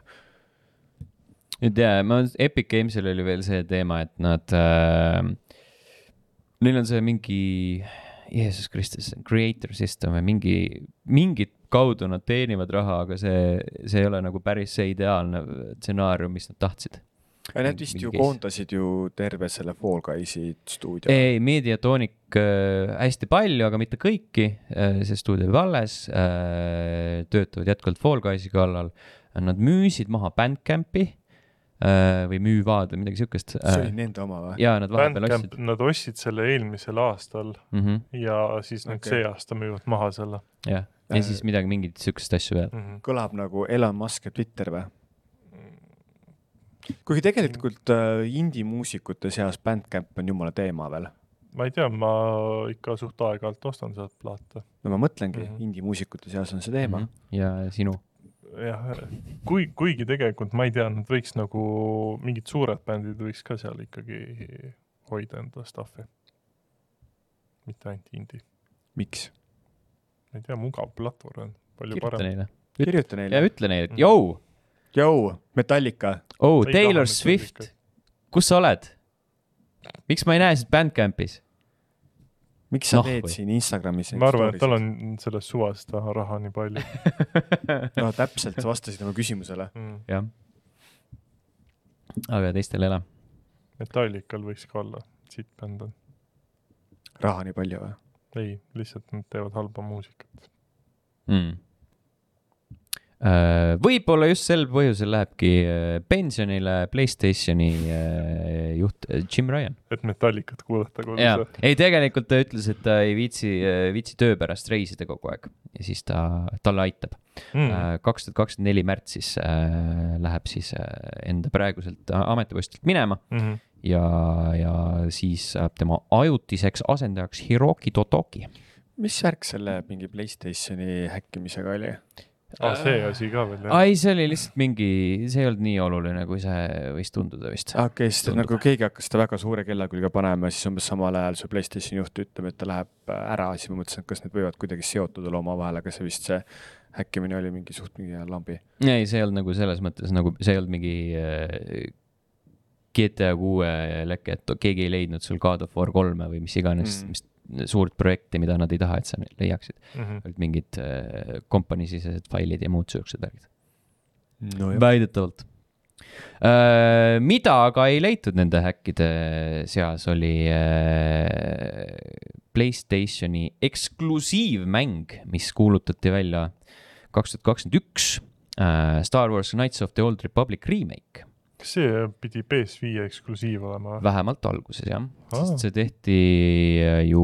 ei tea, ma, Epic Games'il oli veel see teema, et nad äh,, neil on see mingi, Jeesus Kristus, creator system või mingi, mingit kaudu nad teenivad raha, aga see, see ei ole nagu päris see ideaalne stsenaarium, mis nad tahtsid. Nad vist ju koondasid ju terve selle Fall Guysi stuudio. ei, Mediatonic äh, hästi palju, aga mitte kõiki äh,, see stuudio jääb alles äh,, töötavad jätkuvalt Fall Guysi kallal. Nad müüsid maha Bandcampi või müüvad või midagi siukest see oli äh,. nende oma või? ja nad vahepeal ostsid,. nad ostsid selle eelmisel aastal Mm -hmm, ja siis Okei. okay. see aasta müüvad maha selle jah, ja siis midagi, mingeid siukest asju veel. mm. -hmm. kõlab nagu Elon Musk ja Twitter või? kuigi tegelikult äh, indie-muusikute seas Bandcamp on jumala teema veel. ma ei tea, ma ikka suht aeg-ajalt ostan sealt plaate. no ma mõtlengi mm. -hmm. indie-muusikute seas on see teema mm. -hmm. ja sinu. jah, kui, kuigi tegelikult ma ei tea, nad võiks nagu, mingid suured bändid võiks ka seal ikkagi hoida enda stuff'i. mitte ainult indie. miks? ma ei tea, mugav platvorm on palju kirjuta parem. neile. kirjuta ja neile. ütle neile, et Mhm. jõu, Jou, Metallica, oh Taylor Swift kus sa oled? miks ma ei näe sind Bandcampis? Miks sa no, teed või? siin Instagramis ma arvan, et tal. on sellest suvast raha nii palju no täpselt, sa vastasid oma küsimusele. mm.. jah. aga teistel ei ole. Metallical võiks ka olla, siit bänd on. raha nii palju või? ei, lihtsalt nad teevad halba muusikat. mm.. Võib-olla just sel põhjusel lähebki äh, pensionile Playstationi äh, juht äh, Jim Ryan. et Metallicat kuulata jaa kodus., ei tegelikult ta ütles, et ta ei viitsi, viitsi töö pärast reisida kogu aeg ja siis ta, talle aitab. mm.. kaks tuhat kakskümmend neli märtsis äh, läheb siis äh, enda praeguselt ametipostilt minema Mm -hmm. ja, ja siis saab tema ajutiseks asendajaks Hiroki Totoki. mis värk selle mingi Playstationi häkkimisega oli? aa, see asi ka veel jah. ai, see oli lihtsalt mingi, see ei olnud nii oluline, kui see võis tunduda vist. okei okay,, siis Tundub. nagu keegi hakkas seda väga suure kella külge panema siis umbes samal ajal su Playstationi juht ütleb, et ta läheb äh, ära, siis ma mõtlesin, et kas need võivad kuidagi seotud olla omavahel, aga see vist see häkkimine oli mingi suht mingi lambi. ei, see ei olnud nagu selles mõttes nagu, see ei olnud mingi äh, GTA kuue leke, et keegi ei leidnud sul God of War kolme või mis iganes mm., mis suurt projekti, mida nad ei taha, et sa leiaksid. Mhm. olid mingid äh, kompaniisisesed failid ja muud siuksed värgid. nojah, väidetavalt äh,. mida aga ei leitud nende häkkide seas, oli äh, Playstationi eksklusiivmäng, mis kuulutati välja kaks tuhat kakskümmend üks. Star Wars Knights of the Old Republic remake, kas see pidi PS5 eksklusiiv olema vähemalt alguses jah, sest see tehti äh, ju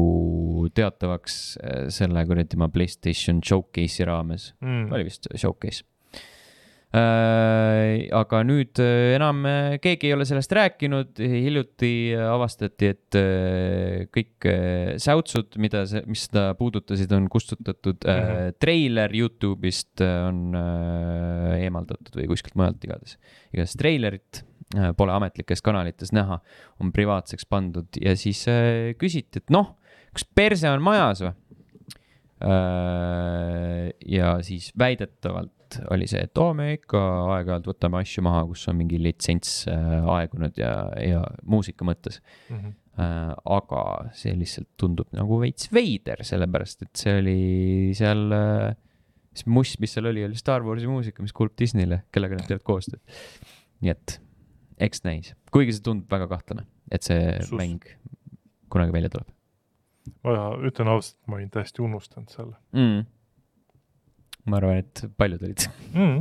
teatavaks äh, selle kuradi ma Playstation Showcase'i raames Mm. oli vist showcase. Aga nüüd äh, enam äh, keegi ei ole sellest rääkinud, hiljuti äh, avastati, et äh, kõik äh, säutsud, mida see, mis seda puudutasid, on kustutatud äh, Mhm.. treiler Youtube'ist äh, on äh, eemaldatud või kuskilt mujalt igatahes. igatahes treilerit äh, pole ametlikes kanalites näha, on privaatseks pandud ja siis äh, küsiti, et noh, kas perse on majas või? Äh, ja siis väidetavalt oli see, et oo, me ikka aeg-ajalt võtame asju maha, kus on mingi litsents äh, aegunud ja, ja muusika mõttes. Mhm. aga see lihtsalt tundub nagu veits veider, sellepärast et see oli seal, see must, mis seal oli, oli Star Warsi muusika, mis kuulub Disneyle, kellega nad teevad koostööd. nii et eks näis, kuigi see tundub väga kahtlane, et see Sus. mäng kunagi välja tuleb ma ütlen ausalt, ma olin täiesti unustanud selle mm.. ma arvan, et paljud olid, mm..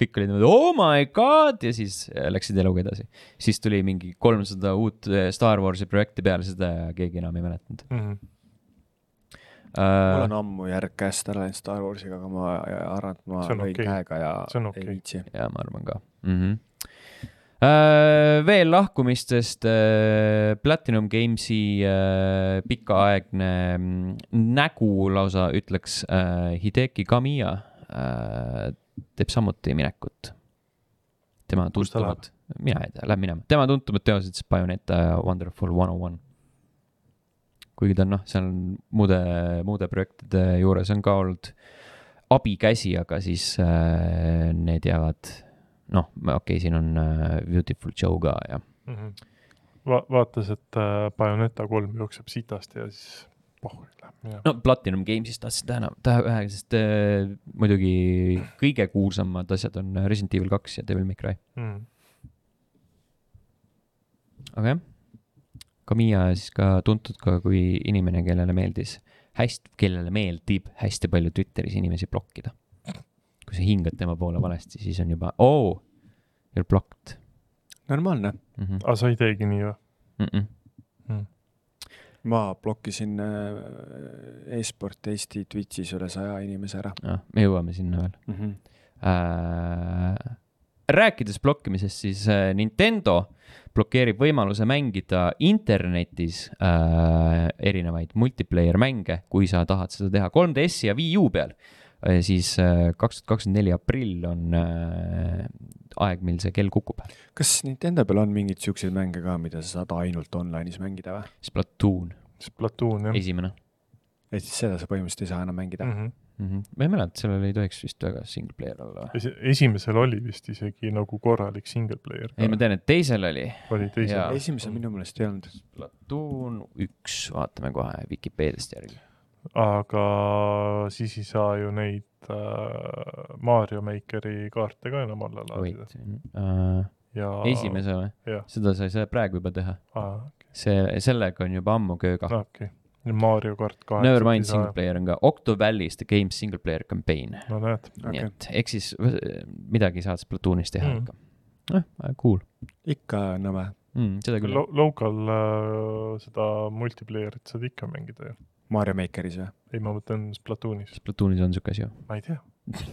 kõik olid niimoodi oh my god ja siis äh, läksid eluga edasi. siis tuli mingi kolmsada uut äh, Star Warsi projekti peale seda ja keegi enam ei mäletanud Mm. mul uh, on. ammu järg käest ära läinud Star Warsiga, aga ma arvan, et ma lõin okei. käega ja on ei viitsi. ja ma arvan ka mm. -hmm. Uh, veel lahkumistest uh,, Platinum Gamesi uh, pikaaegne mm, nägu lausa ütleks Hideki Kamiya teeb samuti minekut. tema tuntumad, mina ei tea, läheb minema, tema tuntumad teosed siis Bayoneta Wonderful one on one. kuigi ta on noh, seal on muude, muude projektide juures on ka olnud abikäsi, aga siis äh, need jäävad, noh, okei okay,, siin on äh, Beautiful Joe ka ja Mm -hmm. Va vaatas, et äh, Bayoneta kolm jookseb sitasti ja siis pohhu läheb no Platinum Games'ist tahtsin täna, tähe ühe, sest äh, muidugi kõige kuulsamad asjad on Resident Evil kaks ja Devil May Cry, Mm. aga jah. Kamiya siis ka tuntud ka kui inimene, kellele meeldis hästi, kellele meeldib hästi palju Twitteris inimesi blokkida. Kui sa hingad tema poole valesti, siis on juba oo, you are blocked normaalne. mm. -hmm. aga sa ei teegi nii või Mm -mm. mm.? ma blokkisin äh, e-sport Eesti Twitch'is üle saja inimese ära Ah, me jõuame sinna veel mm. -hmm. äh,. rääkides blokkimisest, siis äh, Nintendo blokeerib võimaluse mängida internetis äh, erinevaid multiplayer mänge, kui sa tahad seda teha 3DS-i ja Wii U peal äh,. Siis kaks tuhat kakskümmend neli aprill on äh, aeg, mil see kell kukub. kas Nintendo peal on mingeid siukseid mänge ka, mida sa saad ainult online'is mängida või? Splatoon, Splatoon jah esimene et siis seda sa põhimõtteliselt ei saa enam mängida mm. mm. -hmm. mm. -hmm. ma ei mäleta, sellel ei tohiks vist väga single player olla esimesel oli vist isegi nagu korralik single player. ei, ma tean, et teisel oli oli teisel esimesel minu meelest ei olnud. Splatoon üks, vaatame kohe Vikipeediast järgi. Aga siis ei saa ju neid äh, Mario Makeri kaarte ka enam alla laadida uh,, ja esimese või? seda sa ei saa praegu juba teha. aa, see, sellega on juba ammu kööga no,. okei, Mario kart kaheksa. Never mind single player on ka, Octo Valley's the game single player campaign. no näed, nii Okei. et ehk siis v- midagi saad Splatoonis teha Mm. ikka. noh, cool ikka nõme. mm,, seda küll Lo. local äh, seda multiplayer'it saad ikka mängida ju. Mario Makeris või? ei, ma mõtlen Splatoonis, Splatoonis on siuke asi ju. ma ei tea.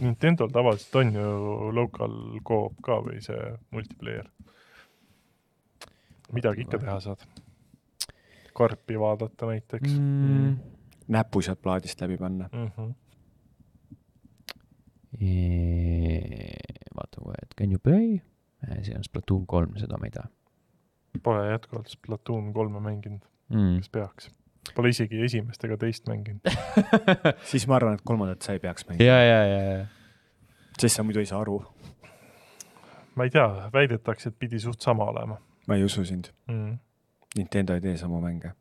Nintendo'l tavaliselt on ju local co-op ka või see multiplayer. midagi ikka teha saad. karpi vaadata näiteks mm,. näpu sealt plaadist läbi panna. mm. -hmm. vaatame kohe, et can you play, see on Splatoon kolm, seda ma ei tea Pole jätkuvalt Splatoon kolme mänginud, mm.. kes peaks. Pole isegi esimest ega teist mänginud. siis ma arvan, et kolmandat sa ei peaks mängima, ja, ja, ja, ja, sest sa muidu ei saa aru. ma ei tea, väidetakse, et pidi suht sama olema ma ei usu sind. mm.. Nintendo ei tee samu mänge.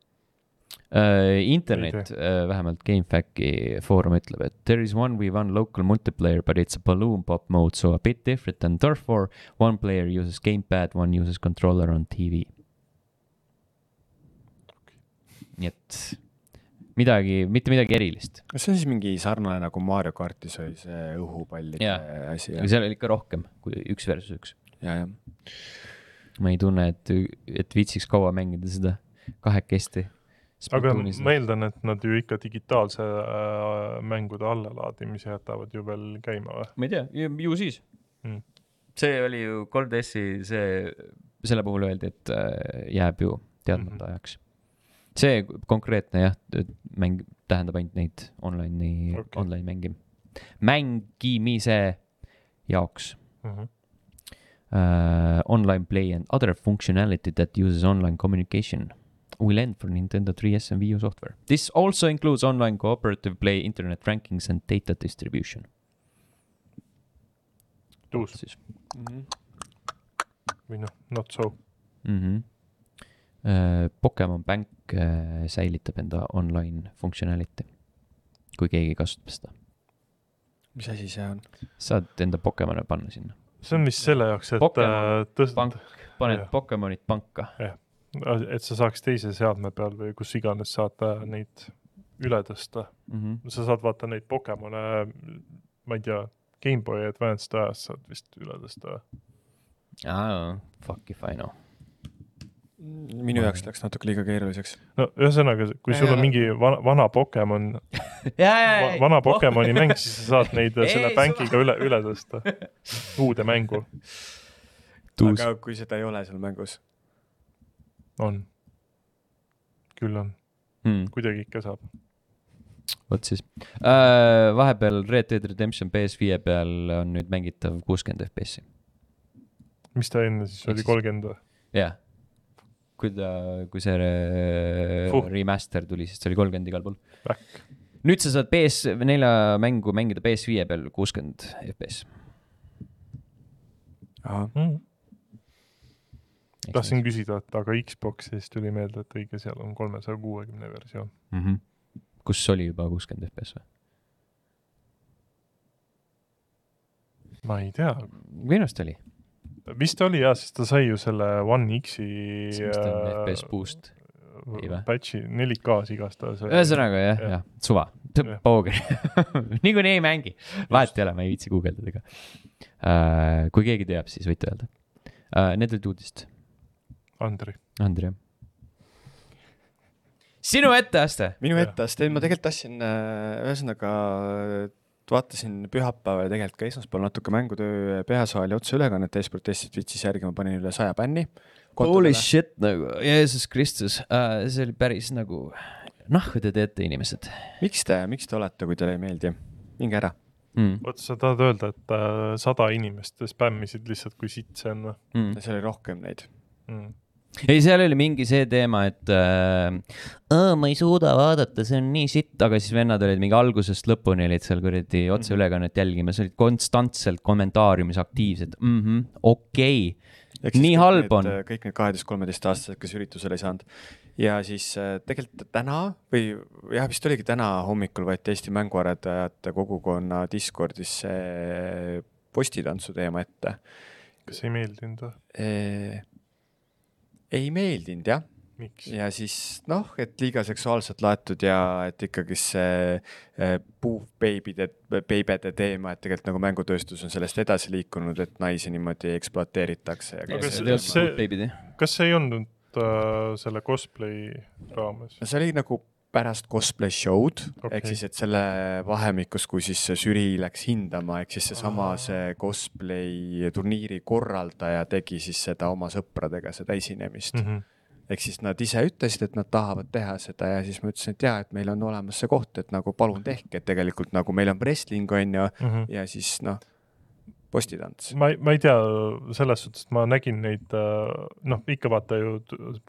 Uh, internet uh,, vähemalt GameFAQi foorum ütleb, et there is one v one local multiplayer but it's a balloon pop mode so a bit different than Turf War. One player uses gamepad, one uses controller on tv. Nii et midagi, mitte midagi erilist, kas see on siis mingi sarnane nagu Mario kartis oli see õhupallide Jaa. asi? aga seal oli ikka rohkem kui üks versus üks. ja, jah. ma ei tunne, et, et viitsiks kaua mängida seda kahekesti. aga ma eeldan, et nad ju ikka digitaalse äh, mängude allalaadimise jätavad ju veel käima või? ma ei tea, ju siis Mm. see oli ju 3DS-i see, selle puhul öeldi, et äh, jääb ju teadmata mm. -hmm. ajaks. See konkreetne jah, mäng tähendab ainult neid online'i okay., online mängi-, mängimise jaoks Mm -hmm. uh,. Online play and other functionality that uses online communication will end for Nintendo 3DS and Wii U software. This also includes online cooperative play, internet rankings and data distribution. uus siis või noh, not so. mm. -hmm. Uh, Pokemon Bank uh, säilitab enda online funktsionality, kui keegi kasutab seda. mis asi see on? saad enda Pokemone panna sinna, see on vist selle jaoks, et Pokemon äh, tõst- pank, paned Jah. Pokemonid panka. et sa saaks teise seadme peal või kus iganes saad äh, neid üle tõsta. Mm -hmm. sa saad vaata neid Pokemone, ma ei tea, GameBoy Advanced ajast saad vist üle tõsta aa, fuck if I know. Minu jaoks läks natuke liiga keeruliseks. no ühesõnaga, kui sul on mingi vana, vana Pokemon, vana Pokemoni mäng, siis sa saad neid Ei, selle bänkiga üle, üle tõsta. uude mängu aga kui seda ei ole seal mängus, on. küll on, mm.. kuidagi ikka saab. vot siis uh,. vahepeal Red Dead Redemption PS5 peal on nüüd mängitav kuuskümmend FPS-i. mis ta enne siis oli, kolmkümmend või? jah. Kui ta, kui see Fuh. remaster tuli, siis ta oli kolmkümmend igal pool. Nüüd sa saad PS4 mängu mängida PS5 peal kuuskümmend FPS. Mm. tahtsin küsida, et aga Xbox'is tuli meelde, et õige, seal on kolmesaja kuuekümne versioon. mm. -hmm. kus oli juba kuuskümmend FPS või? ma ei tea, minu arust oli. Vist oli jah, sest ta sai ju selle One X-i siis vist on FPS boost. Patch'i 4K-s igastahes. ühesõnaga jah, Jah. jah, suva Poogri. niikuinii ei mängi, vahet ei ole, ma ei viitsi guugeldada ka uh,. kui keegi teab, siis võite öelda uh,. Need olid uudised, Andri, Andri jah. sinu etteaste. minu etteaste, ma tegelikult tahtsin, ühesõnaga vaatasin pühapäeval ja tegelikult ka esmaspäeval natuke mängutöö peasaali otseülekannet e-sportistid viitsis järgi, ma panin üle saja bänni. Holy shit nagu, Jeesus Kristus uh,, see oli päris nagu, nahku te teete, inimesed miks te, miks te olete, kui teile ei meeldi? minge ära. mm.. oota, sa tahad öelda, et äh, sada inimest spämmisid lihtsalt, kui sitt see on või Mm. seal oli rohkem neid. mm.? ei, seal oli mingi see teema, et äh, ma ei suuda vaadata, see on nii sitt, aga siis vennad olid mingi algusest lõpuni olid seal kuradi otseülekannet jälgimas, olid konstantselt kommentaariumis aktiivsed mm. -hmm, okei okay., Nii halb on. kõik need kaheteist-kolmeteistaastased, kes üritusele ei saanud. ja siis äh, tegelikult täna või jah, vist oligi täna hommikul võeti Eesti Mänguarendajate Kogukonna Discordis see postitantsu teema ette. kas ei meeldinud või? Ei meeldinud jah, miks? ja siis noh, et liiga seksuaalselt laetud ja et ikkagi see eh, puuvbeibide, beibede teema, et tegelikult nagu mängutööstus on sellest edasi liikunud, et naisi niimoodi ekspluateeritakse see- kas see ei olnud äh, selle cosplay raames? see oli nagu pärast cosplay show'd okay., ehk siis, et selle vahemikus, kui siis see žürii läks hindama, ehk siis seesama see cosplay turniiri korraldaja tegi siis seda oma sõpradega, seda esinemist Mm -hmm. ehk siis nad ise ütlesid, et nad tahavad teha seda ja siis ma ütlesin, et jaa, et meil on olemas see koht, et nagu palun tehke, et tegelikult nagu meil on wrestling on ju mm. -hmm. ja siis noh, postitants. ma ei, ma ei tea, selles suhtes, et ma nägin neid, noh, ikka vaata ju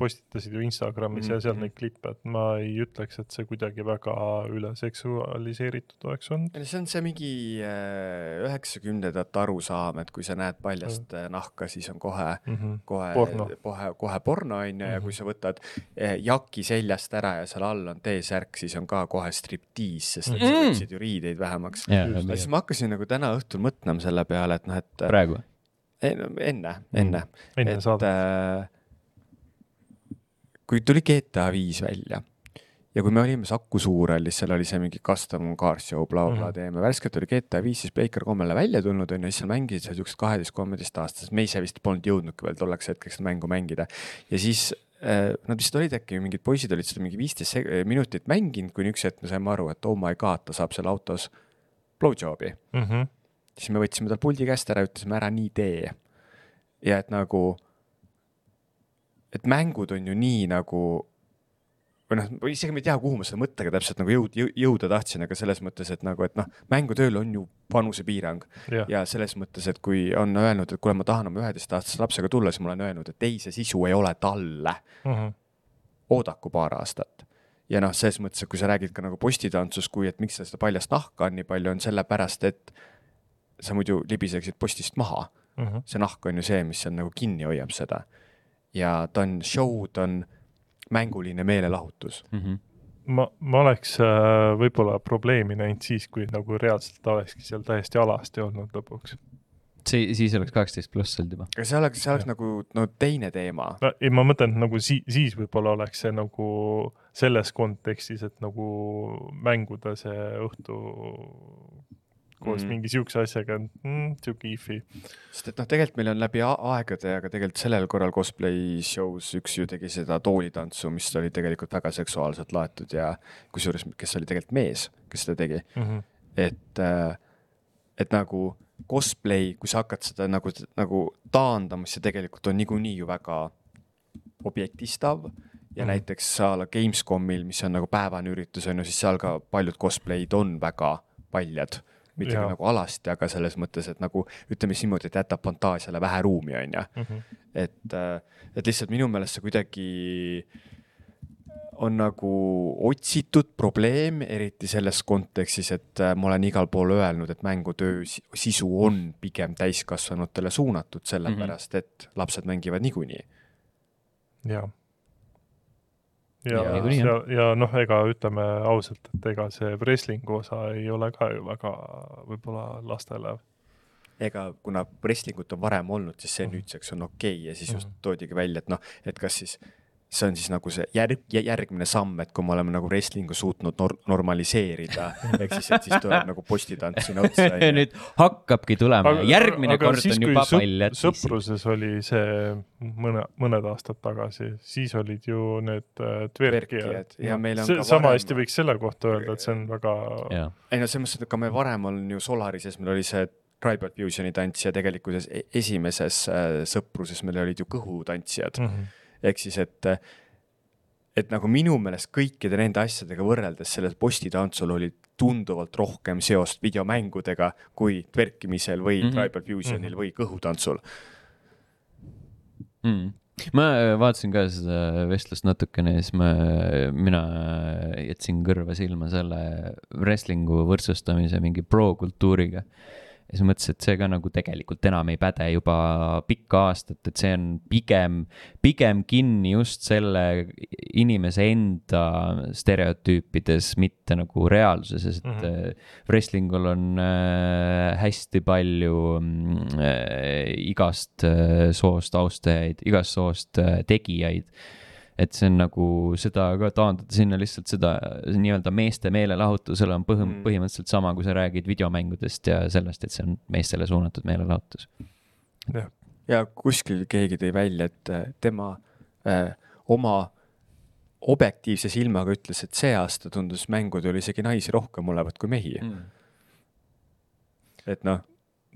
postitasid ju Instagramis mm -hmm. ja seal Mhm. neid klippe, et ma ei ütleks, et see kuidagi väga üle seksualiseeritud oleks olnud. see on see mingi äh, üheksakümnendate arusaam, et kui sa näed paljast äh, nahka, siis on kohe Mm -hmm. kohe Porno., kohe, kohe porno on ju ja kui Mhm. sa võtad jaki seljast ära ja seal all on T-särk, siis on ka kohe striptiis, sest et sa Mhm. võtsid ju riideid vähemaks. ja siis ma hakkasin nagu täna õhtul mõtlema selle peale, et noh, et praegu. ei, no, enne, enne, enne et äh, kui tuli GTA viis välja ja kui me olime Saku Suurhallis, seal oli see mingi custom car show bla,, blablabla Mhm. teeme, värskelt oli GTA viis siis Baker Commele välja tulnud on ju, siis seal mängisid seal siuksed kaheteist-kolmeteistaastased, me ise vist polnud jõudnudki veel tolleks hetkeks mängu mängida. ja siis äh, nad vist olid äkki mingid poisid olid seda mingi viisteist minutit mänginud, kuni üks hetk me saime aru, et oh my god, ta saab seal autos blowjob'i Mm -hmm. Siis me võtsime tal puldi käest ära, ütlesime ära nii tee. ja et nagu, et mängud on ju nii nagu või noh, isegi ma ei tea, kuhu ma selle mõttega täpselt nagu jõud-, jõuda tahtsin, aga selles mõttes, et nagu, et noh, mängutööl on ju vanusepiirang jah, ja selles mõttes, et kui on öelnud, et kuule, ma tahan oma üheteistaastase lapsega tulla, siis ma olen öelnud, et ei, see sisu ei ole talle, mm -hmm. oodaku paar aastat. ja noh, selles mõttes, et kui sa räägid ka nagu postitantsust, kui et miks seda paljast nahka on nii palju, on sellepärast, et sa muidu libiseksid postist maha Mm -hmm. see nahk on ju see, mis seal nagu kinni hoiab seda. ja ta on show, ta on mänguline meelelahutus. Mhm. ma, ma oleks äh, võib-olla probleemi näinud siis, kui nagu reaalselt ta olekski seal täiesti alasti olnud lõpuks. see, siis oleks kaksteist pluss olnud juba. aga see oleks, see oleks nagu no teine teema. no ei, ma mõtlen, et nagu si-, siis võib-olla oleks see nagu selles kontekstis, et nagu mänguda see õhtu koos mm. mingi siukse asjaga mm,, siuke if'i. sest et noh, tegelikult meil on läbi aegade, aga tegelikult sellel korral cosplay show's üks ju tegi seda toolitantsu, mis oli tegelikult väga seksuaalselt laetud ja kusjuures, kes oli tegelikult mees, kes seda tegi. Mm -hmm. et, et nagu cosplay, kui sa hakkad seda nagu, nagu taandama, siis see tegelikult on niikuinii ju väga objektistav ja mm. Näiteks a la Gamescomil, mis on nagu päevane üritus on ju, siis seal ka paljud cosplay'd on väga paljad, mitte Jaa. ka nagu alasti, aga selles mõttes, et nagu ütleme siis niimoodi, et jätab fantaasiale vähe ruumi, on ju. Mm -hmm. et, et lihtsalt minu meelest see kuidagi on nagu otsitud probleem, eriti selles kontekstis, et äh, ma olen igal pool öelnud, et mängutöö si- sisu on pigem täiskasvanutele suunatud, sellepärast Mhm. et lapsed mängivad niikuinii. ja, ja Ja ja, noh, ega ütleme ausalt, et ega see wrestling'u osa ei ole ka ju väga võib-olla lastele. ega kuna wrestlingut on varem olnud, siis see Mhm. nüüdseks on okei okay ja siis just Mhm. toodigi välja, et noh, et kas siis see on siis nagu see järg, järgmine samm, et kui me oleme nagu wrestling'u suutnud nor-, normaliseerida, ehk siis, et siis tuleb nagu postitants sinna otsa. nüüd hakkabki tulema, järgmine kord on juba paljad. sõpruses oli see mõne, mõned aastad tagasi, siis olid ju need äh, tverkijad. Ja meil on See- ka sama varem- hästi võiks selle kohta öelda, et see on väga, ei no selles mõttes, et ka me varem on ju Solarises, meil oli see Tribal Fusioni tants ja tegelikkuses e- esimeses äh, sõpruses meil olid ju kõhutantsijad mm.. Mhm. Ehk siis, et, et nagu minu meelest kõikide nende asjadega võrreldes sellel postitantsul oli tunduvalt rohkem seost videomängudega kui tverkimisel või mm. -hmm. Tribal Fusionil mm. -hmm. või kõhutantsul. mm.. ma äh, vaatasin ka seda vestlust natukene ja siis ma, mina jätsin kõrva silma selle wrestling'u võrdsustamise mingi pro-kultuuriga. Ja siis mõtlesin, et see ka nagu tegelikult enam ei päde juba pikka aastat, et see on pigem, pigem kinni just selle inimese enda stereotüüpides, mitte nagu reaalsuses, et mm. -hmm. wrestling ul on äh, hästi palju äh, igast soost austajaid, igast soost tegijaid. Et see on nagu seda ka taandada sinna lihtsalt seda nii-öelda meeste meelelahutusele on põhim- Mm., põhimõtteliselt sama, kui sa räägid videomängudest ja sellest, et see on meestele suunatud meelelahutus. jah, ja kuskil keegi tõi välja, et äh, tema äh, oma objektiivse silmaga ütles, et see aasta tundus mängudel isegi naisi rohkem olevat kui mehi mm.. et noh,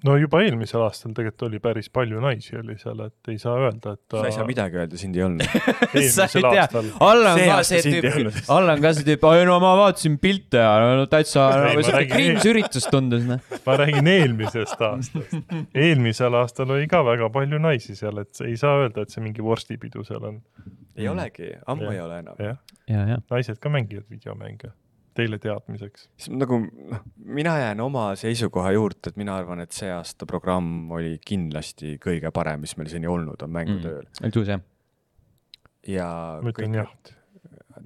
no juba eelmisel aastal tegelikult oli päris palju naisi oli seal, et ei saa öelda, et ta sa ei saa midagi öelda, sind ei olnud. sa ei eelmisel tea aastal, Allan See ka see sind ei tüüp olnud., Allan ka see tüüp, oi no ma vaatasin pilte ja no täitsa Ei, nagu cringe üritus tundus noh. ma räägin eelmisest aastast. eelmisel aastal oli ka väga palju naisi seal, et ei saa öelda, et see mingi vorstipidu seal on. ei olegi, ammu Jah. ei ole enam. jah, ja, ja. naised ka mängivad videomänge, teile teadmiseks. siis nagu noh, mina jään oma seisukoha juurde, et mina arvan, et see aasta programm oli kindlasti kõige parem, mis meil seni olnud on mängutööl mm.. oli tuus jah. ja ma ütlen jah,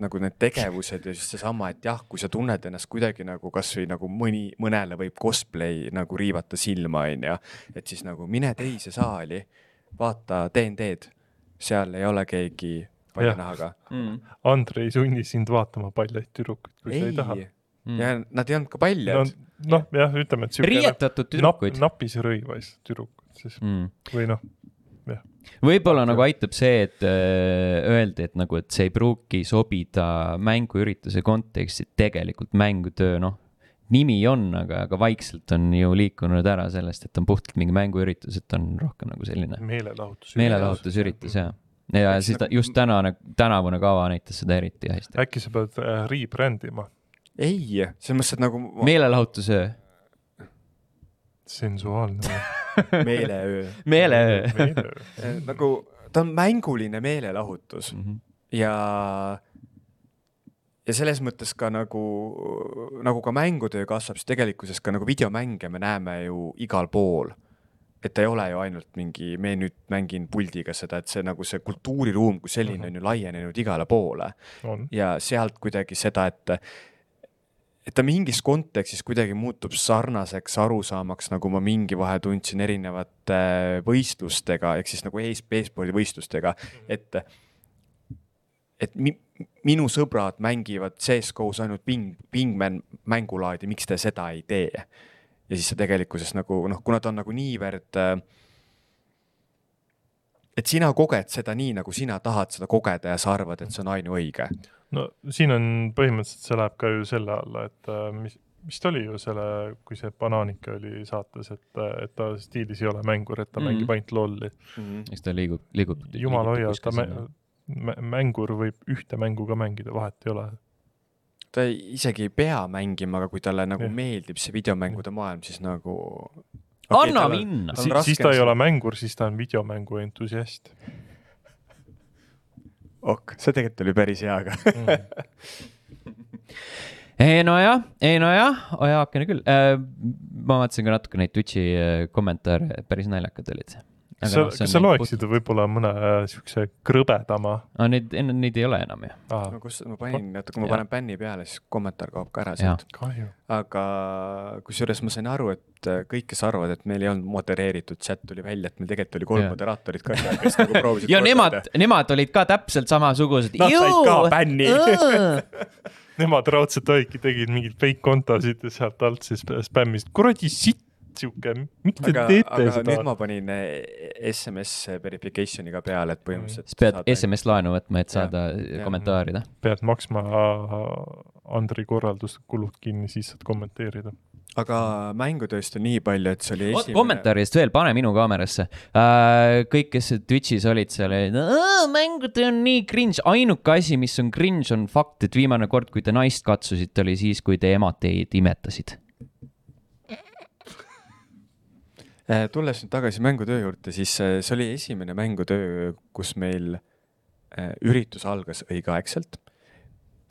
nagu need tegevused ja siis seesama, et jah, kui sa tunned ennast kuidagi nagu kasvõi nagu mõni, mõnele võib cosplay nagu riivata silma, onju, et siis nagu mine teise saali, vaata DND-d, seal ei ole keegi Jah. palja Mm. Andre ei sunni sind vaatama paljaid tüdrukuid, kui sa ei taha. ei, ja nad ei olnud ka paljad no no,. noh, jah, ütleme, et siuke riietatud tüdrukuid. napis rõivas tüdrukud siis Mm. või noh, võib-olla nagu aitab see, et äh, öeldi, et nagu, et see ei pruugi sobida mänguürituse konteksti, tegelikult mängutöö, noh, nimi on, aga, aga vaikselt on ju liikunud ära sellest, et on puhtalt mingi mänguüritus, et on rohkem nagu selline meelelahutus. meelelahutusüritus ja, ja Eks siis ta, just tänane, tänavune kava näitas seda eriti hästi. äkki sa pead äh, rebrand ima, ei, selles mõttes, et nagu ma- meelelahutusöö, sensuaalne meeleöö, meeleöö. meeleöö. nagu ta on mänguline meelelahutus Mhm. ja, ja selles mõttes ka nagu, nagu ka mängutöö kasvab, siis tegelikkuses ka nagu videomänge me näeme ju igal pool. Et ta ei ole ju ainult mingi, me nüüd mängin puldiga seda, et see nagu see kultuuriruum kui selline on ju laienenud igale poole. Ja sealt kuidagi seda, et et ta mingis kontekstis kuidagi muutub sarnaseks arusaamaks, nagu ma mingi vahe tundsin erinevate võistlustega, ehk siis nagu e- e-spordi võistlustega, et et mi, minu sõbrad mängivad CS-GO-s ainult ping, pingman mängulaadi, miks te seda ei tee? Ja siis see tegelikkuses nagu noh, kuna ta on nagu niivõrd äh, et sina koged seda nii, nagu sina tahad seda kogeda ja sa arvad, et see on ainuõige. no siin on põhimõtteliselt, see läheb ka ju selle alla, et äh, mis, vist oli ju selle, kui see Bananike oli saates, et, et ta stiilis ei ole mängur, et ta mm. mängib ainult lolli. eks ta liigub, liigub. jumal hoia, ta mä- mängur võib ühte mängu ka mängida, vahet ei ole. Ta ei, isegi ei pea mängima, aga kui talle nagu Jah. meeldib see videomängude maailm, siis nagu anna tal on- minna. Si, siis ta ei ole mängur, siis ta on videomängu entusiast ok, see tegelikult oli päris hea, aga mm. ei nojah, ei nojah, heakene küll. ma vaatasin ka natuke neid Twitch'i äh, kommentaare, päris naljakad olid. Kas sa, kas sa loeksid võib-olla mõne äh, siukse krõbedama aga neid, neid ei ole enam ju. no? kus ma panin, oota, kui ma panen bänni peale, siis kommentaar kaob ka ära sealt. aga kusjuures ma sain aru, et äh, kõik, kes arvavad, et meil ei olnud modereeritud chat, tuli välja, et meil tegelikult oli kolm moderaatorit ka, kes nagu proovisid. ja nemad, nemad olid ka täpselt samasugused. Nad said ka bänni. Nemad raudselt olidki, tegid mingeid fake kontosid ja sealt alt siis spämmisid, kuradi sitt siuke, miks te aga, teete aga seda nüüd? ma panin eh, SMS verification'i ka peale, et põhimõtteliselt. siis pead SMS laenu võtma, et saada Jah. kommentaarida. pead maksma Andri korralduste kulud kinni, siis saad kommenteerida. aga mängutööst on nii palju, et see oli esimene. kommentaaridest veel, pane minu kaamerasse. kõik, kes Twitch'is olid seal, mängutöö on nii cringe, ainuke asi, mis on cringe, on fakt, et viimane kord, kui te naist katsusite, oli siis, kui te emad teid imetasid. Eh, tulles nüüd tagasi mängutöö juurde, siis eh, see oli esimene mängutöö, kus meil eh, üritus algas õigeaegselt.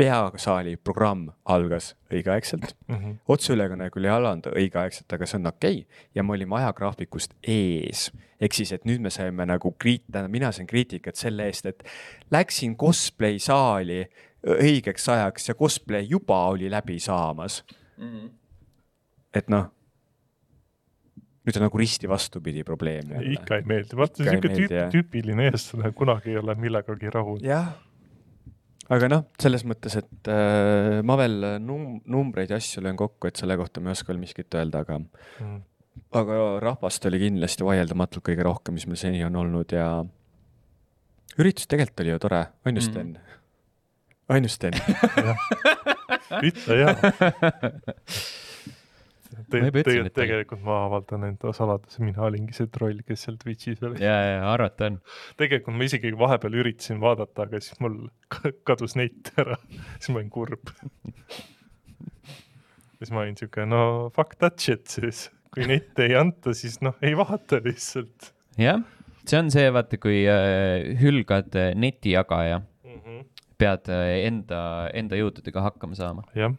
peasaali programm algas õigeaegselt, Mhm. otseülekanne küll ei alanud õigeaegselt, aga see on okei okay. ja me olime ajagraafikust ees. ehk siis, et nüüd me saime nagu kriit-, tähendab, mina sain kriitikat selle eest, et läksin cosplay saali õigeks ajaks ja cosplay juba oli läbi saamas. et noh, nüüd on nagu risti vastupidi probleem. ikka ei meeldi, vaata siuke tüüp, tüüpiline eestlane kunagi ei ole millegagi rahul. jah, aga noh, selles mõttes, et äh, ma veel num-, numbreid ja asju löön kokku, et selle kohta ma ei oska veel miskit öelda, aga Mm. aga rahvast oli kindlasti vaieldamatult kõige rohkem, mis meil seni on olnud ja üritus tegelikult oli ju tore, on ju, Mhm. Sten? on ju, Sten? ütle jaa. Ma juba ütlesin, tegelikult, et tegelikult ma avaldan enda saladuse, mina olingi see troll, kes seal Twitch'is oli. ja, ja arvata on. tegelikult ma isegi vahepeal üritasin vaadata, aga siis mul ka- kadus net ära, siis ma olin kurb. siis ma olin siuke, no fuck that shit siis, kui netti ei anta, siis noh, ei vaata lihtsalt jah, see on see, vaata, kui äh, hülgad äh, netijagaja, mm. -hmm. pead äh, enda, enda jõududega hakkama saama. jah,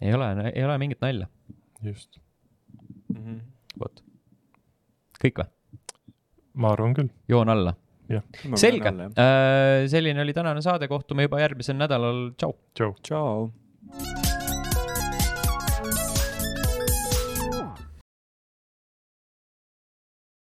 ei ole, ei ole mingit nalja. just, vot. kõik või? ma arvan küll, joon alla. selge, selline oli tänane saade, kohtume juba järgmisel nädalal, tšau. tšau. tšau.